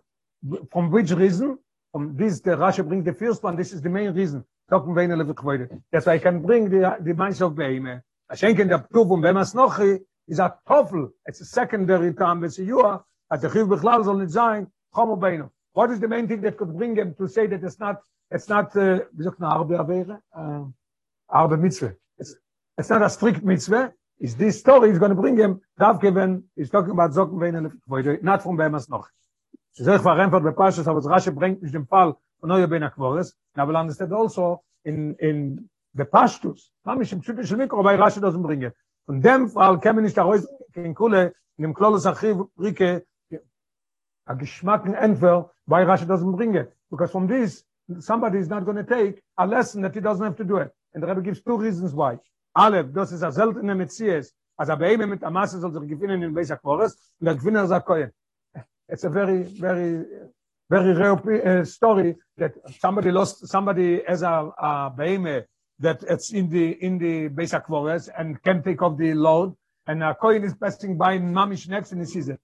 from which reason from this the rasha bring the first one this is the main reason Tocken wenn er gekweide. Das I can bring the the minds of beime. A schenken der Tuf und wenn man es noch is a toffel. It's a secondary with you are at the give beglaubt soll nicht sein. Komm beine. What is the main thing that could bring him to say that it's not it's not uh, wie sagt man arbe wäre? Uh, arbe mitzwe. It's, it's not a strict mitzwe. Is this story is going to bring him darf given is talking about zocken wenn er gekweide. Not from beim noch. Sie sagt war einfach bei Pastor aber das rasche bringt nicht den Fall von neue ben akvores na aber understand also in in the pastors haben ich im typischen mikro bei rasch das bringe und dem fall kann nicht da raus in kule in dem klolos archiv rike a geschmacken entwer bei rasch das bringe because from this somebody is not going to take a lesson that he doesn't have to do it. And the rabbi gives two reasons why. Alle das ist a seltene metzies als aber eben mit der masse soll sich gewinnen in beisach forest und der gewinner sagt it's a very very very real uh, story that somebody lost somebody as a, a beime that it's in the in the basic forest and can take off the load. And a coin is passing by mamish next and he sees it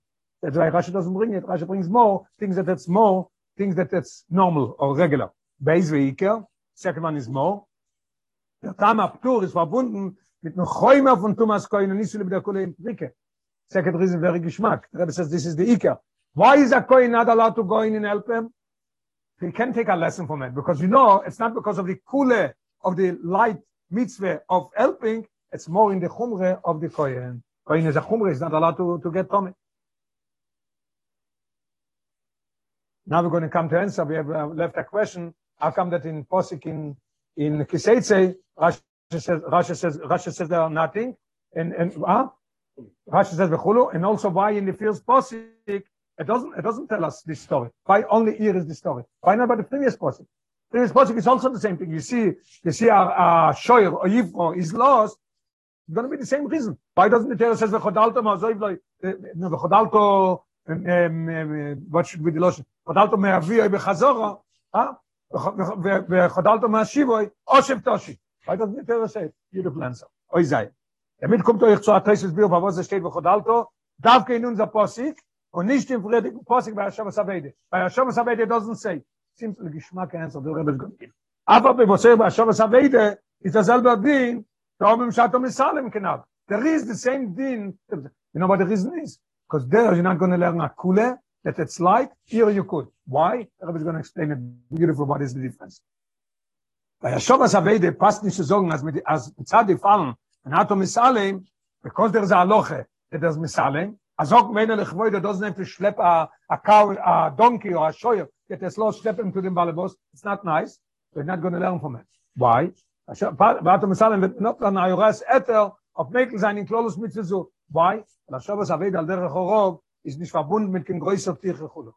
that's why Rashi doesn't bring it Rashi brings more things that it's more things that it's normal or regular base vehicle second one is more der tam aptur ist verbunden mit einem Chäumer von Thomas Coin und nicht so der Kohle in Tricke second reason very geschmack the says this is the Iker Why is a coin not allowed to go in and help him? He can take a lesson from it because you know it's not because of the kule of the light mitzvah of helping, it's more in the chumre of the kohen. Kohen is a chumre, is not allowed to, to get tummy. Now we're going to come to answer. We have uh, left a question. How come that in Posik in in Kiseitse, Rashi says Rashi says Rashi says there are nothing, and and uh, Rashi says v'chulu, and also why in the first Posik It doesn't, it doesn't tell us this story. Why only here is the story? Why not about the previous person? Previous person is also the same thing. You see, you see a, a shoyer or yivro is lost. It's going to be the same reason. Why doesn't the Torah says v'chodalto ma'azoiv lo, v'chodalto, what what should be the lotion padalto me avi ay bkhazora ah bkhadalto ma shi boy oshem toshi ay das mit tereset jede pflanze oi sei damit kommt euch zu atreses bio wo da steht bkhadalto darf kein uns a posik und nicht im predik posik bei shama sabede bei shama sabede doesn't say simple geschmack ein so der rabbe gut aber bei was bei shama sabede ist das alba din da haben schon to misalem knab there is the same din you know what the reason is Because there you're not going to learn a kule, that it's light, here you could. Why? Rebbe is going to explain it beautiful what is the difference. Bei Hashem Sabeide passt nicht zu sagen, als mit als Zadi fallen, und Hato Misalem, because there is a loche, that there's Misalem, azok men le khvoy do doesn't have to schlep a a cow a donkey or a shoy get a slow step into the balabos it's not nice we're not going to learn from it why salen wird not an ayras eter auf mekel sein in klolos mit so why? La shabas aved al der khorov is nicht verbunden mit dem größer kholo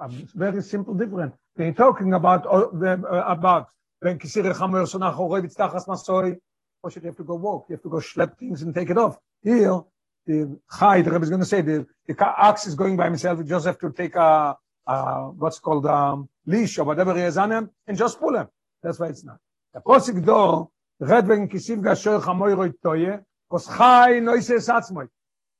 um, very simple different they talking about uh, uh, about when kisir khamer so nach khorov itztachas masoy or should you have to go walk. You have to go schlep things and take it off. Here the high the Rebbe is going to say the the ox is going by himself you just have to take a, a what's called um leash or whatever he has on him and just pull him. That's why it's not. The posik do red wegen kisiv gasher chamoy roit toye kos chai noise satzmoy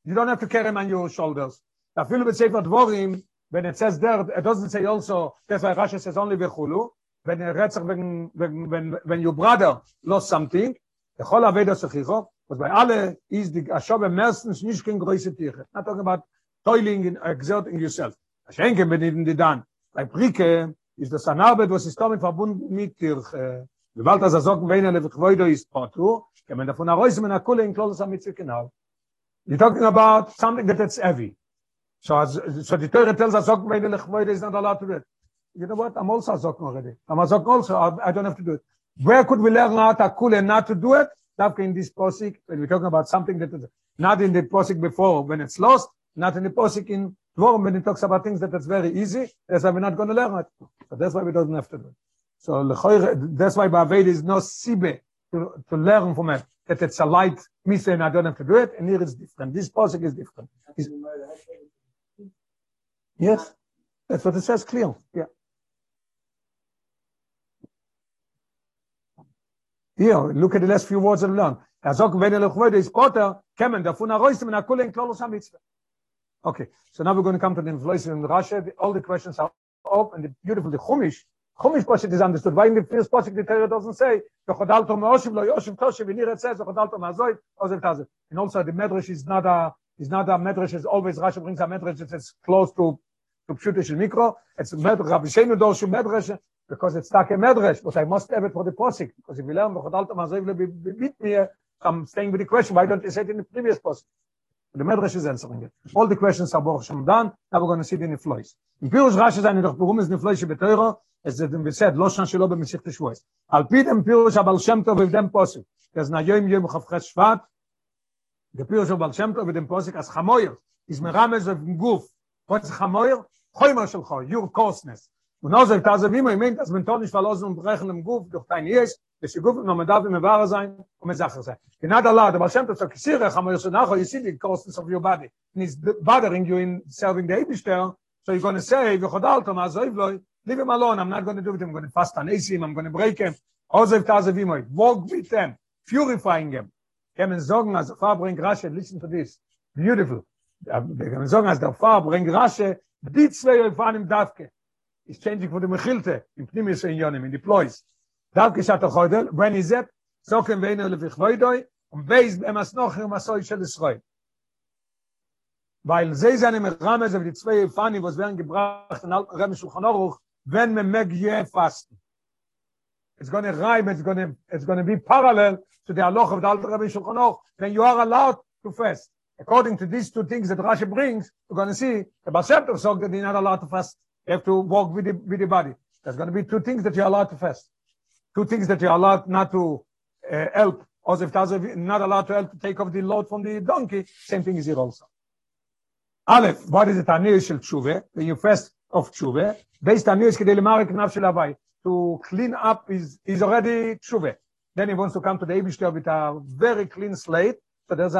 you don't have to carry on your shoulders. Da feel with sefer dvorim when it says there it doesn't say also that's why Rashi says only vechulu when it retzach when when when your brother lost something the whole aveda sechicho was bei alle is die ashobe meistens nicht kein große tiere not talking about toiling and exerting yourself. A schenke wenn in die dann bei brike ist das anarbeit was ist damit verbunden mit dir wollt das sagen wenn eine gewoide ist patu davon heraus mit einer kolle in klose mit sich genau you talking about something that it's heavy. So as so the Torah tells us wenn eine gewoide is not allowed to do it. You know what? I'm also talking already. I'm a Zok also. I don't have to do it. Where could we learn to cool and not to do it? Dafka in this posik, when we're talking about something that is not in the posik before when it's lost, not in the posik in Dvorim when it talks about things that it's very easy, that's why we're not going to learn it. So that's why we don't have to do it. So that's why Baved is no sibe to, to learn from it that it's a light misa and I don't have to do it, and here it's different. This posik is different. It's, yes, that's what it says clear. Yeah. Here, look at the last few words of learn. Sagt, wenn is potter, kemen davon a roisem in a klolos ha-mitzvah. Okay, so now we're going to come to the inflation in Rashi. All the questions are up, and the beautiful, the Chumash, Chumash Pashat is understood. Why in the first Pashat the Torah doesn't say, V'chodalto me'oshiv lo yoshiv toshiv, and here it says, V'chodalto me'azoid, ozev tazev. And also the Medrash is not a, is not a Medrash, is always, Rashi brings a Medrash that is close to, to Pshutish Mikro. It's Medrash, Rabbi Shenu Dorshu Medrash, because it's stuck a Medrash, but I must have it for the Pasik, because if we learn V'chodalto me'azoid, le bit me, I'm staying with the question, why don't you say it in the previous Pasik? The Medrash is answering it. All the questions are Baruch done. Now we're going to see the Niflois. In Pirush Rashi zayin doch warum ist lo es ist im Gesetz, lo schon schon beim Schicht Schweiz. Al pi dem Pirush abal Shem Tov mit dem Posik, das na yom yom chafches Shvat, der Pirush abal Shem Tov mit dem Posik, as chamoyer, is mir rames auf dem Guf, hoz chamoyer, choy ma shel choy, yur kosnes. Und also, ich tase, wie man meint, dass man tonisch verlassen und brechen im Guf, durch dein Jesch, um dass Guf noch mehr darf, immer wahrer sein und mehr da lade, aber Shem Tov sagt, sire, you see the kosnes of your body, and he's bothering you in serving the Ebi so you're going to say, wie chodalto, ma zoiv loi, leave him alone. I'm not going to do it. I'm going to fast on ac i'm going to break him. Also if tase wie mei walk with them. Purifying him. Kemen sorgen as far bring rasche. Listen to this. Beautiful. Wir kemen sorgen as the far bring rasche. Die zwei fahren im Davke. is changing for the mechilte. In primis in yonim in the ploys. Davke shat Chodel. when is it sokem vein ele er vikhvoidoy um beis em as nocher shel israel weil ze zanem mit rame ze die zwei fani was werden gebracht an alten rame shulchan aruch wenn we make je fast it's going to rhyme it's going to it's going to be parallel to the aloch of the alten ram shulchan when you are allowed to fast according to these two things that Rashi brings we're going to see the Bashem so that you're not allowed to fast You have to walk with the, with the body. There's going to be two things that you're allowed to fast. Two things that you're allowed not to uh, help. Or if there's not allowed to help to take off the load from the donkey, same thing is here also. Aleph, what is it? Anir shel tshuve, when you fast of tshuve, based on anir kedei lemarek naf shel to clean up is, is already tshuve. Then he wants to come to the Eibishter with a very clean slate. So there's a,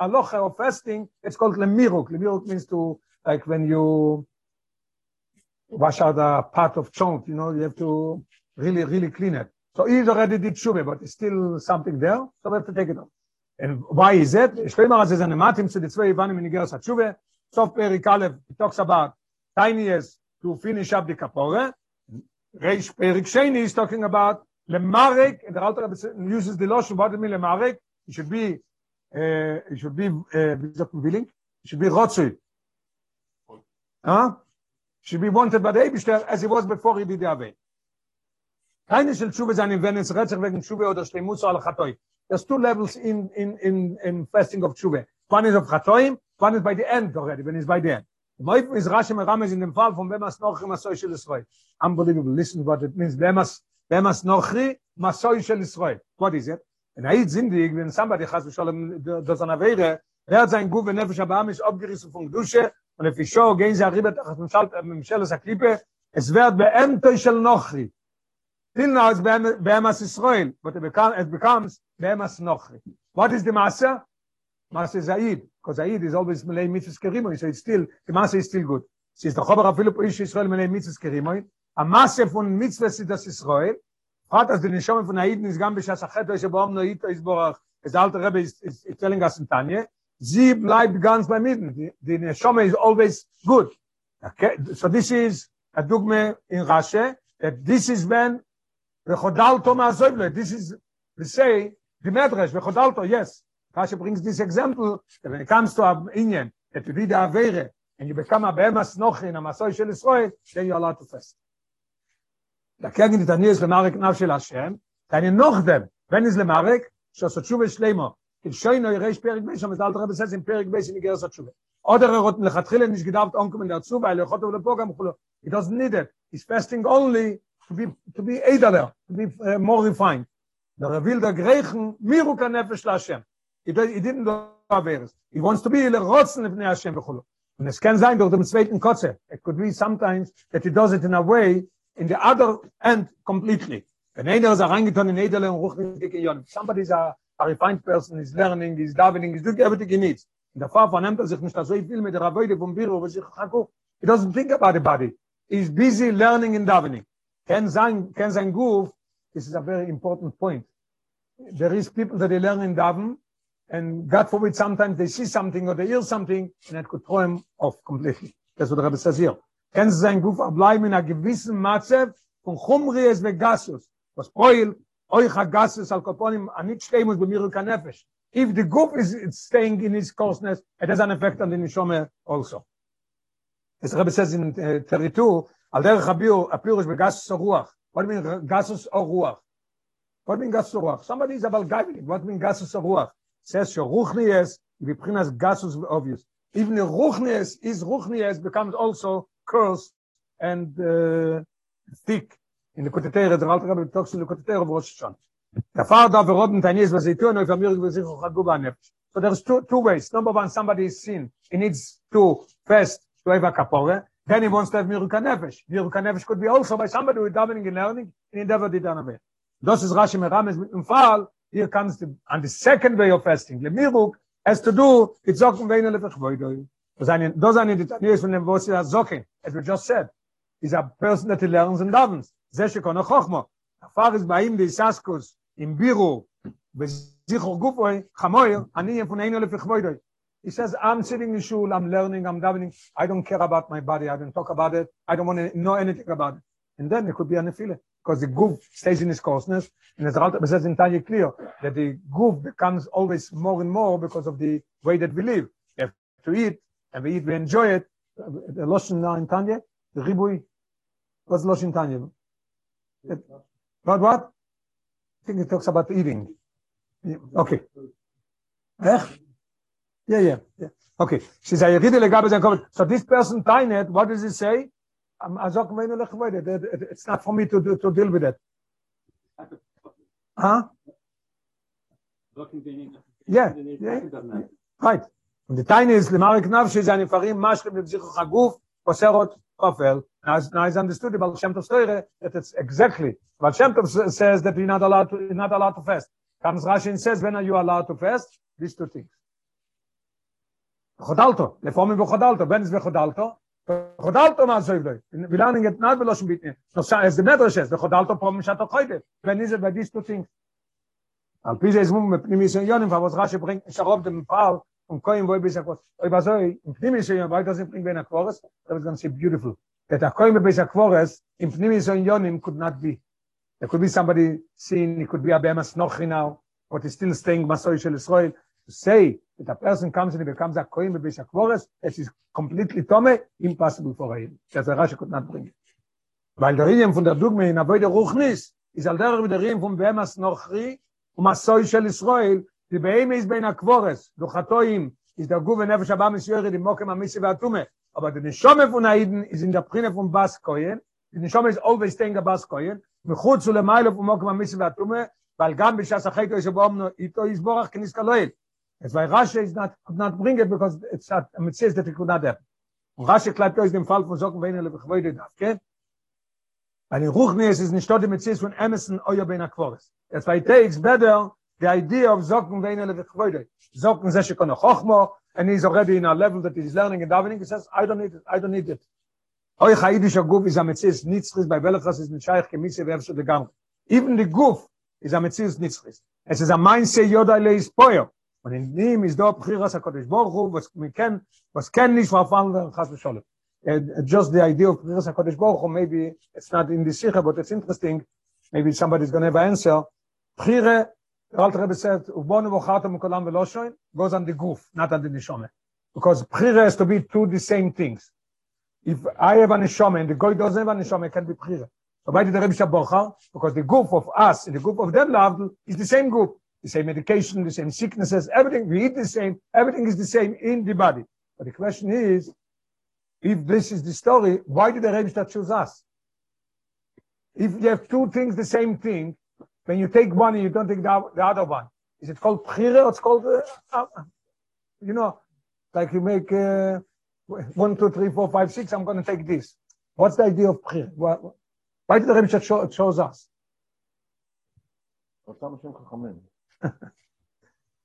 a locha of fasting, it's called lemiruk. Lemiruk means to, like when you, wash out a part of chunk, you know, you have to really, really clean it. So he's already did tshuva, but it's still something there, so we have to take it off. And why is it? Shlomo has an ematim to the two Ivanim in Igeras HaTshuva. Sof Perik Aleph, he talks about tiniest to finish up the kapore. Reish Perik Sheni is talking about lemarek, and the Alter uses the lotion, what it mean lemarek? It should be, uh, it should be, uh, willing, it should be rotzui. Huh? should be wanted by the Eibishter as he was before he did the Aved. Keine shel tshuva zayin wenn es retzach wegen tshuva oder shleimus al chatoy. There's two levels in in in in fasting of tshuva. One is of chatoyim, one is by the end already, when it's by the end. Moif is Rashi Merames in dem Fall von Bemas Nochri Masoy Shel Israel. Unbelievable. Listen what it means. Bemas Bemas Nochri Masoy Shel Israel. What is it? And I zindig, when somebody has to shalom does an avere, wer hat sein Guve Nefesh Abam ist abgerissen von Gdushe, und if show gehen sie arriba tachas mimshel es aklipe es wird beemtoi shel nochri till now it's beemas Israel but it, become, it becomes beemas nochri what is the masa? masa Zaid because Zaid is always melei mitzvahs kerimoi so it's still the masa is still good since the chobar afilu po ish Israel melei mitzvahs kerimoi a masa von mitzvahs ist das Israel fragt as the neshom von Aiden is gam b'shas achet o sheboam noito isborach as the alter Rebbe is, is, is telling us in Tanya sie bleibt ganz bei mir. Die, Neshome is always good. Okay? So this is a dogma in Rashi, that this is when the Ma'azoivle, this is, we say, the Medrash, the yes. Rashi brings this example, that when it comes to Inyan, that you did a and you become a behem asnochi, in a masoi shel Yisroi, then you are allowed to fast. Lakegi nitanias lemarek nav shel Hashem, then you noch them, when is lemarek, שעשו תשובה שלמה, כלשוי נוי ריש פרק בי, שם זלת רבי סס עם פרק בי, שניגר עשו תשובה. עוד הרירות מלכתחילה נשגדבת אונקום אלה עצובה, אלה יכולת אבל גם כולו. He doesn't need it. He's fasting only to be, to be aid to be uh, more refined. The revealed agreichen, מירו כנפש להשם. It, it didn't do averes he wants to be le rotzen ibn hashem khulo und es kann sein durch dem zweiten kotze it could be sometimes that he does it in a way in the other end completely Wenn einer ist reingetan in Niederland und ruft dicke Jon. Somebody is a, a refined person, is learning, is davening, is doing everything he needs. Und der Pfarrer vernimmt er sich nicht so viel mit der Rabbeide vom Büro, was ich haku. He doesn't think about the body. He's busy learning and davening. Can sein, can sein Guf, this is a very important point. There is people that they learn in daven, and God forbid sometimes they see something or they hear something, and it could throw him off completely. That's what the Rebbe says here. Can sein Guf bleiben in a gewissen Matzev von Chumries ve Gasus. was poil euch a gases al koponim a nit steimus be mir kan nefesh if the goof is staying in his coarseness it has an effect on the nishome also. As the rab says in uh, 32 al der khabio a purish be gas ruach what mean gasus or ruach what mean gas ruach somebody is about giving what do you mean gasus or ruach says sho ruchnies we prinas gasus obvious. Even the ruchnies is ruchnies becomes also curse and uh, thick. In der kotetere der alte rabbe talks in der kotetere was schon? Der fahr da roten tanis was sie tun auf mir wir sich hat banef so there's two two ways. Number one somebody is sin. He needs to first to have a kapore. Then he wants to have mir kanefesh mir kanefesh could be also by somebody who is davening and learning in endeavor did done away das ist rashi merames mit dem fall here comes the on the second way of fasting le miruk has to do it zoken wenn er lefach voido das eine das eine die tanis von dem was er zoken as we just said is a person that learns and davens זה שכון החוכמו. הפאר איז באים ביססקוס עם בירו וזיכור גופוי חמויר, אני יפוננו לפחבוידוי. He says, I'm sitting in shul, I'm learning, I'm davening. I don't care about my body. I don't talk about it. I don't want to know anything about it. And then it could be a nefile. Because the goof stays in its coarseness. And as Ralta says Tanya clear, that the goof becomes always more and more because of the way that we live. We have to eat, and we eat, we enjoy it. The Loshin in Tanya, the Ribui, what's Loshin Tanya? What, what? I think it talks about eating. Okay. Eh? Yeah, yeah, yeah. Okay. She said, so this person, Tainet, what does it say? It's not for me to, to, to deal with it. Huh? Yeah, yeah, right. Und die Teine ist, Lemarik Navshi, seine Farim, Maschlim, Lebzichu Chaguf, Poserot, Kofel, Now, now it's understood about Shem Tov Stoire that it's exactly. But Shem Tov says that you're not allowed to, you're not allowed to fast. Comes Rashi and says, when are you allowed to fast? These two things. Chodalto. לפעמים בחודלתו. בין זה בחודלתו. Chodalto na so evdoy. Wie lernen get not beloshn bitne. So sa es de medrash es, de chodalto prom shat khoyde. Wenn is bei dis two things. Al piz es mum mit nimis yonim, was rashe bringt sharob dem Fall und kein voi bis akos. Oy bazoy, in nimis yonim, weil das bringt wenn akores, that was going to be beautiful. That a kein bis akores, in yonim could not be. There could be somebody seen, it could be a bemas Nochi now, but he's still staying masoy shel Israel to say that a person comes and he becomes a coin with a chorus, it is completely tome, impossible for him. That's a Rashi could not bring. It. Weil der Rinnem von der Dugme in Avoide Ruchnis, is al derer mit der Rinnem von Behemas Nochri, um Masoi Soi shel Israel, di Behemi is bein a Kvores, du Chatoim, is der Guve Nefesh Abba Mishiori, di Mokem Amisi wa aber di Nishome von Aiden, is in der Prine von Bas Koyen, di Nishome is always staying a Bas Koyen, mechutz ulemailu von Mokem Amisi wa Atume, weil gam bishas achaito is obomno, ito is borach kniska loel, It's why Rashi is not, could not bring it because it's not, it says that it could not happen. Und Rashi kleibt euch den Fall von Socken, wenn er lebe chwoide darf, okay? Weil in Ruchnies ist nicht dort im Metzies von Emerson, euer Ben Akvoris. That's why it takes better the idea of Socken, wenn er lebe chwoide. Socken, seshe kono chochmo, and he's already in a level that he's learning and davening he says i don't need it i don't need it oi khaydish guf is a metzis nitzris bei velachas is mit shaykh kemise vev shel gam even the guf is a metzis nitzris es is a mind say yoda le is poyo und in dem is do bkhiras a kodesh borchu was mi ken was ken nicht verfallen khas sholem just the idea of bkhiras a kodesh borchu maybe it's not in the sikha but it's interesting maybe somebody's going to have an answer bkhire Der alte Rebbe said, "Ubonu bochatam kolam veloshoin," goes on the goof, not on the neshome, because prira has to be two the same things. If I have a neshome and the goy doesn't have a neshome, it can be prira. So why did the Rebbe Shabocha? Because the goof of us and the goof of them is the same goof, the same medication, the same sicknesses, everything. We eat the same. Everything is the same in the body. But the question is, if this is the story, why did the Rebbe choose us? If you have two things, the same thing, when you take one and you don't take the, the other one. Is it called Pchire? It's called, uh, uh, you know, like you make uh, one, two, three, four, five, six, I'm going to take this. What's the idea of Pchire? Why, did the Rebbe show, shows us? אותם אנשים חכמים.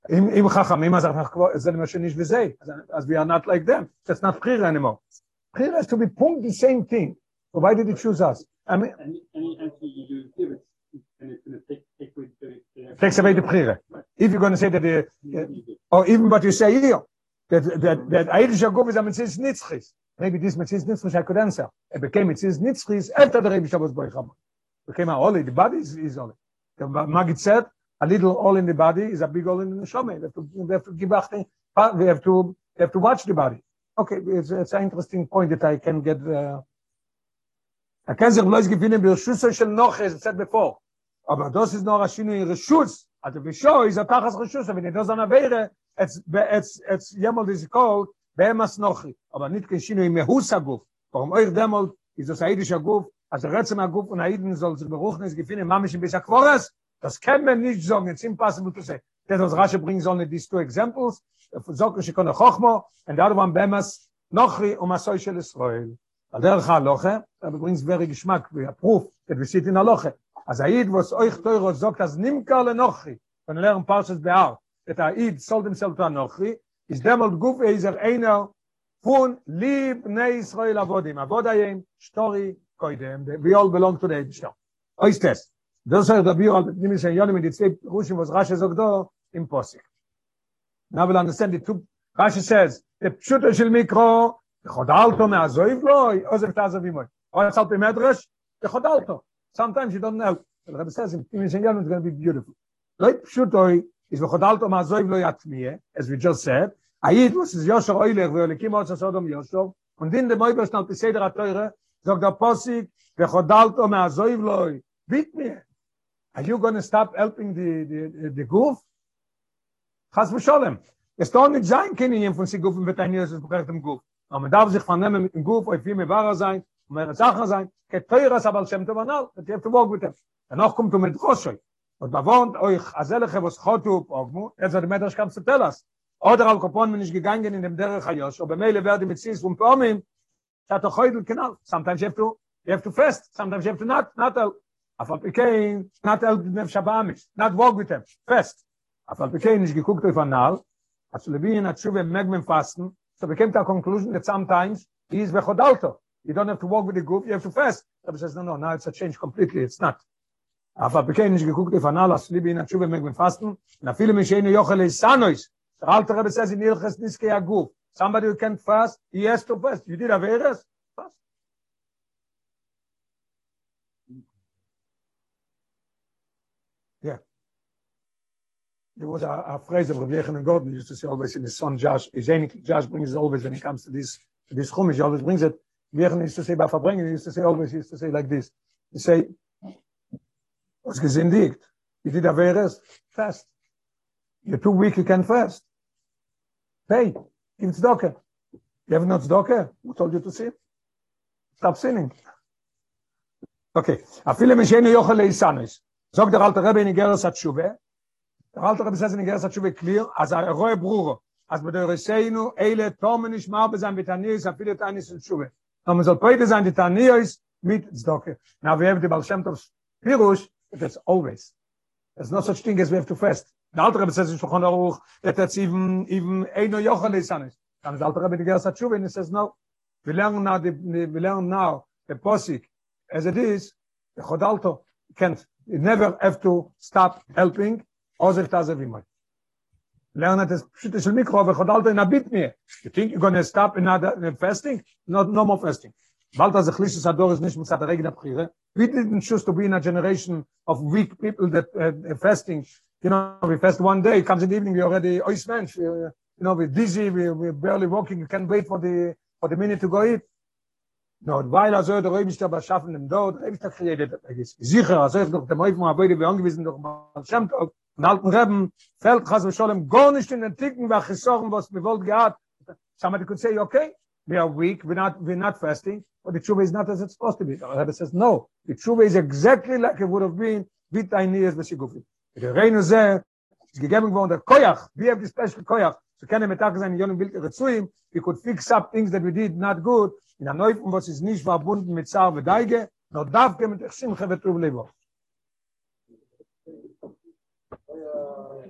אם אם חכמים אז אנחנו כבר זה מה שניש וזה אז we are not like them that's not prayer anymore prayer has to be point the same thing so why did he choose us I mean Any, any answer you do give it, and it's gonna take, take away the. the- takes away the prayer if you're going to say that the or even what you say here that that that Irish Gov is a mitzvah nitzchis maybe this mitzvah nitzchis I could answer it became mitzvah nitzchis after the Rebbe Shabbos Boicham became a holy the body is, is holy the Magid said a little hole in the body is a big hole in the neshama. We have to, we have to give we have to, we have to watch the body. Okay, it's, it's an interesting point that I can get. Uh, I can say, לא gewinnen ברשוסו של נוחס, it said before. אבל das ist noch ein שינוי רשוס. Also בשו is a tachas רשוס, wenn it doesn't avere, it's, it's, it's ימול is called בהמס נוחי. אבל nicht kein שינוי מהוס הגוף. Warum euch demol ist das aidisch הגוף, also rätsem הגוף und aiden soll sich beruchen, es gewinnen, mamisch bis akvores, Das kann man nicht sagen, it's impossible to say. That was Rashi brings only these two examples. Zok shikon chokhmo and the other one bemas nochri um asoy shel Israel. Al derech haloche, that brings very geschmack, we proof that we see it in haloche. As Aid was euch teuro zogt as nimkar le nochri. When learn parshas be'ar, that Aid sold himself to nochri, is demol guf eizer einer fun lib ne Israel avodim. Avodayim, shtori, koidem. We all belong to the Eibishter. Oistes. Das sagt der Bio, der nimmt sein Jonne mit die zwei Ruschen, was Rasche sagt da, im Possig. Now we we'll understand the two, Rasche says, der Pschutte schil Mikro, der Chodalto me azoiv loi, ozef ta azoiv imoi. Oh. Sometimes you don't know. Der Rebbe says, im Timmy sein it's going to be beautiful. Loi Pschutte, is der Chodalto me azoiv as we just said, Ayid, was is Yosher Oilech, wo er Yolikim Otsa Sodom Yosher, und in dem Oibersnall, die Seder HaTeure, sagt der Possig, der Chodalto me bit mir, Are you going to stop helping the the the goof? Chas v'sholem. Es doch nicht sein können von sich goofen wird ein Nies bekannt im goof. Aber man darf sich vernehmen mit dem goof, auf viel mehr wahrer sein, mehr Sachen sein. Ke teurer aber schem tovanal, that you have to walk with. Danach kommt du mit Roshoy. Und da wohnt euch azelche was khotu ogmu, es wird mit das kam zu telas. Oder al kopon bin ich gegangen in dem derech hayos, und beimele werde mit sis und pomim. Hat doch heute genau. Sometimes you have to you have to fast, sometimes you have to not not Afal Pikein, not help them Shabamis, not walk with them, fast. Afal Pikein is geguckt auf Anal, as Levin hat Shuve Megmen fasten, so we came to a conclusion that sometimes he is Bechodalto. You don't have to walk with the group, you have to fast. Rabbi says, no, no, now it's a change completely, it's not. Afal Pikein is geguckt auf Anal, as Levin hat Shuve Megmen fasten, na viele Mishene Yochel is Sanois. The Alter Rebbe says in Ilches Niske Aguf, somebody who can fast, he has to fast. You did Averes? There was a, a phrase of Rabbi Yechon Gordon used to say always in his son Josh, his ain't Josh brings it always when he comes to this to this chumash, he always brings it. Yechon used to say by Verbringen, he used to say always, he used to say like this. He say, was gesündigt. You did Averes, fast. You're too weak, you can fast. Pay, give tzedakah. You have not tzedakah? Who told you to sin? Stop sinning. Okay. Afile mishenu yochel leisanis. Zog der alte Rebbe in Atshuveh, Der alte Rebbe says in Geras hat schon clear, als er roe bruro, als bei der Reseinu, eile tomen nicht mal bei seinem Betanias, a viele Tanis und Schuwe. Aber man soll beide sein, die Tanias mit Zdoke. Now we have the Baal Shem Tov's Pirush, that's always. There's no such thing as we have to fast. Der alte Rebbe says in Shulchan Aruch, that that's even, even Eino Yochel Isanis. Dann der alte Rebbe in schon, and he says no. We learn now, the, we learn now, the Posik, as it is, the Chodalto can't, you never have to stop helping, עוזב תעזב עמי. Learn it as pshita shel mikro, v'chodalto in a bit mir. You think you're to stop in other fasting? No, no more fasting. Balta zechlish sador is nish musat regna bchire. We didn't choose to be in a generation of weak people that uh, fasting. You know, we fast one day, comes in the evening, we already ois mensch. You know, we're dizzy, we, we're barely walking, you can't wait for the, for the minute to go eat. No, weil also der ist aber schaffen im Dort, ist da created, er ist sicher, also ich noch Rebbe mal beide wir angewiesen durch mal Schemt und alten Rebben fällt Chas und Scholem gar nicht in den Ticken, was gesorgen, was wir wollt gehabt. Somebody could say, okay, we are weak, we're not, we're not fasting, but the tshuva is not as it's supposed to be. The Rebbe says, no, the tshuva is exactly like it would have been with Tainiyas v'Shigufi. Der Reino ze, ist gegeben geworden, der Koyach, we have the special Koyach, so can mit Tag sein, in Yonim Bild Rezuim, we could fix up things that we did not good, in a Neufung, was ist nicht verbunden mit Zar und Deige, nur darf mit Simche und Trub Levo. uh,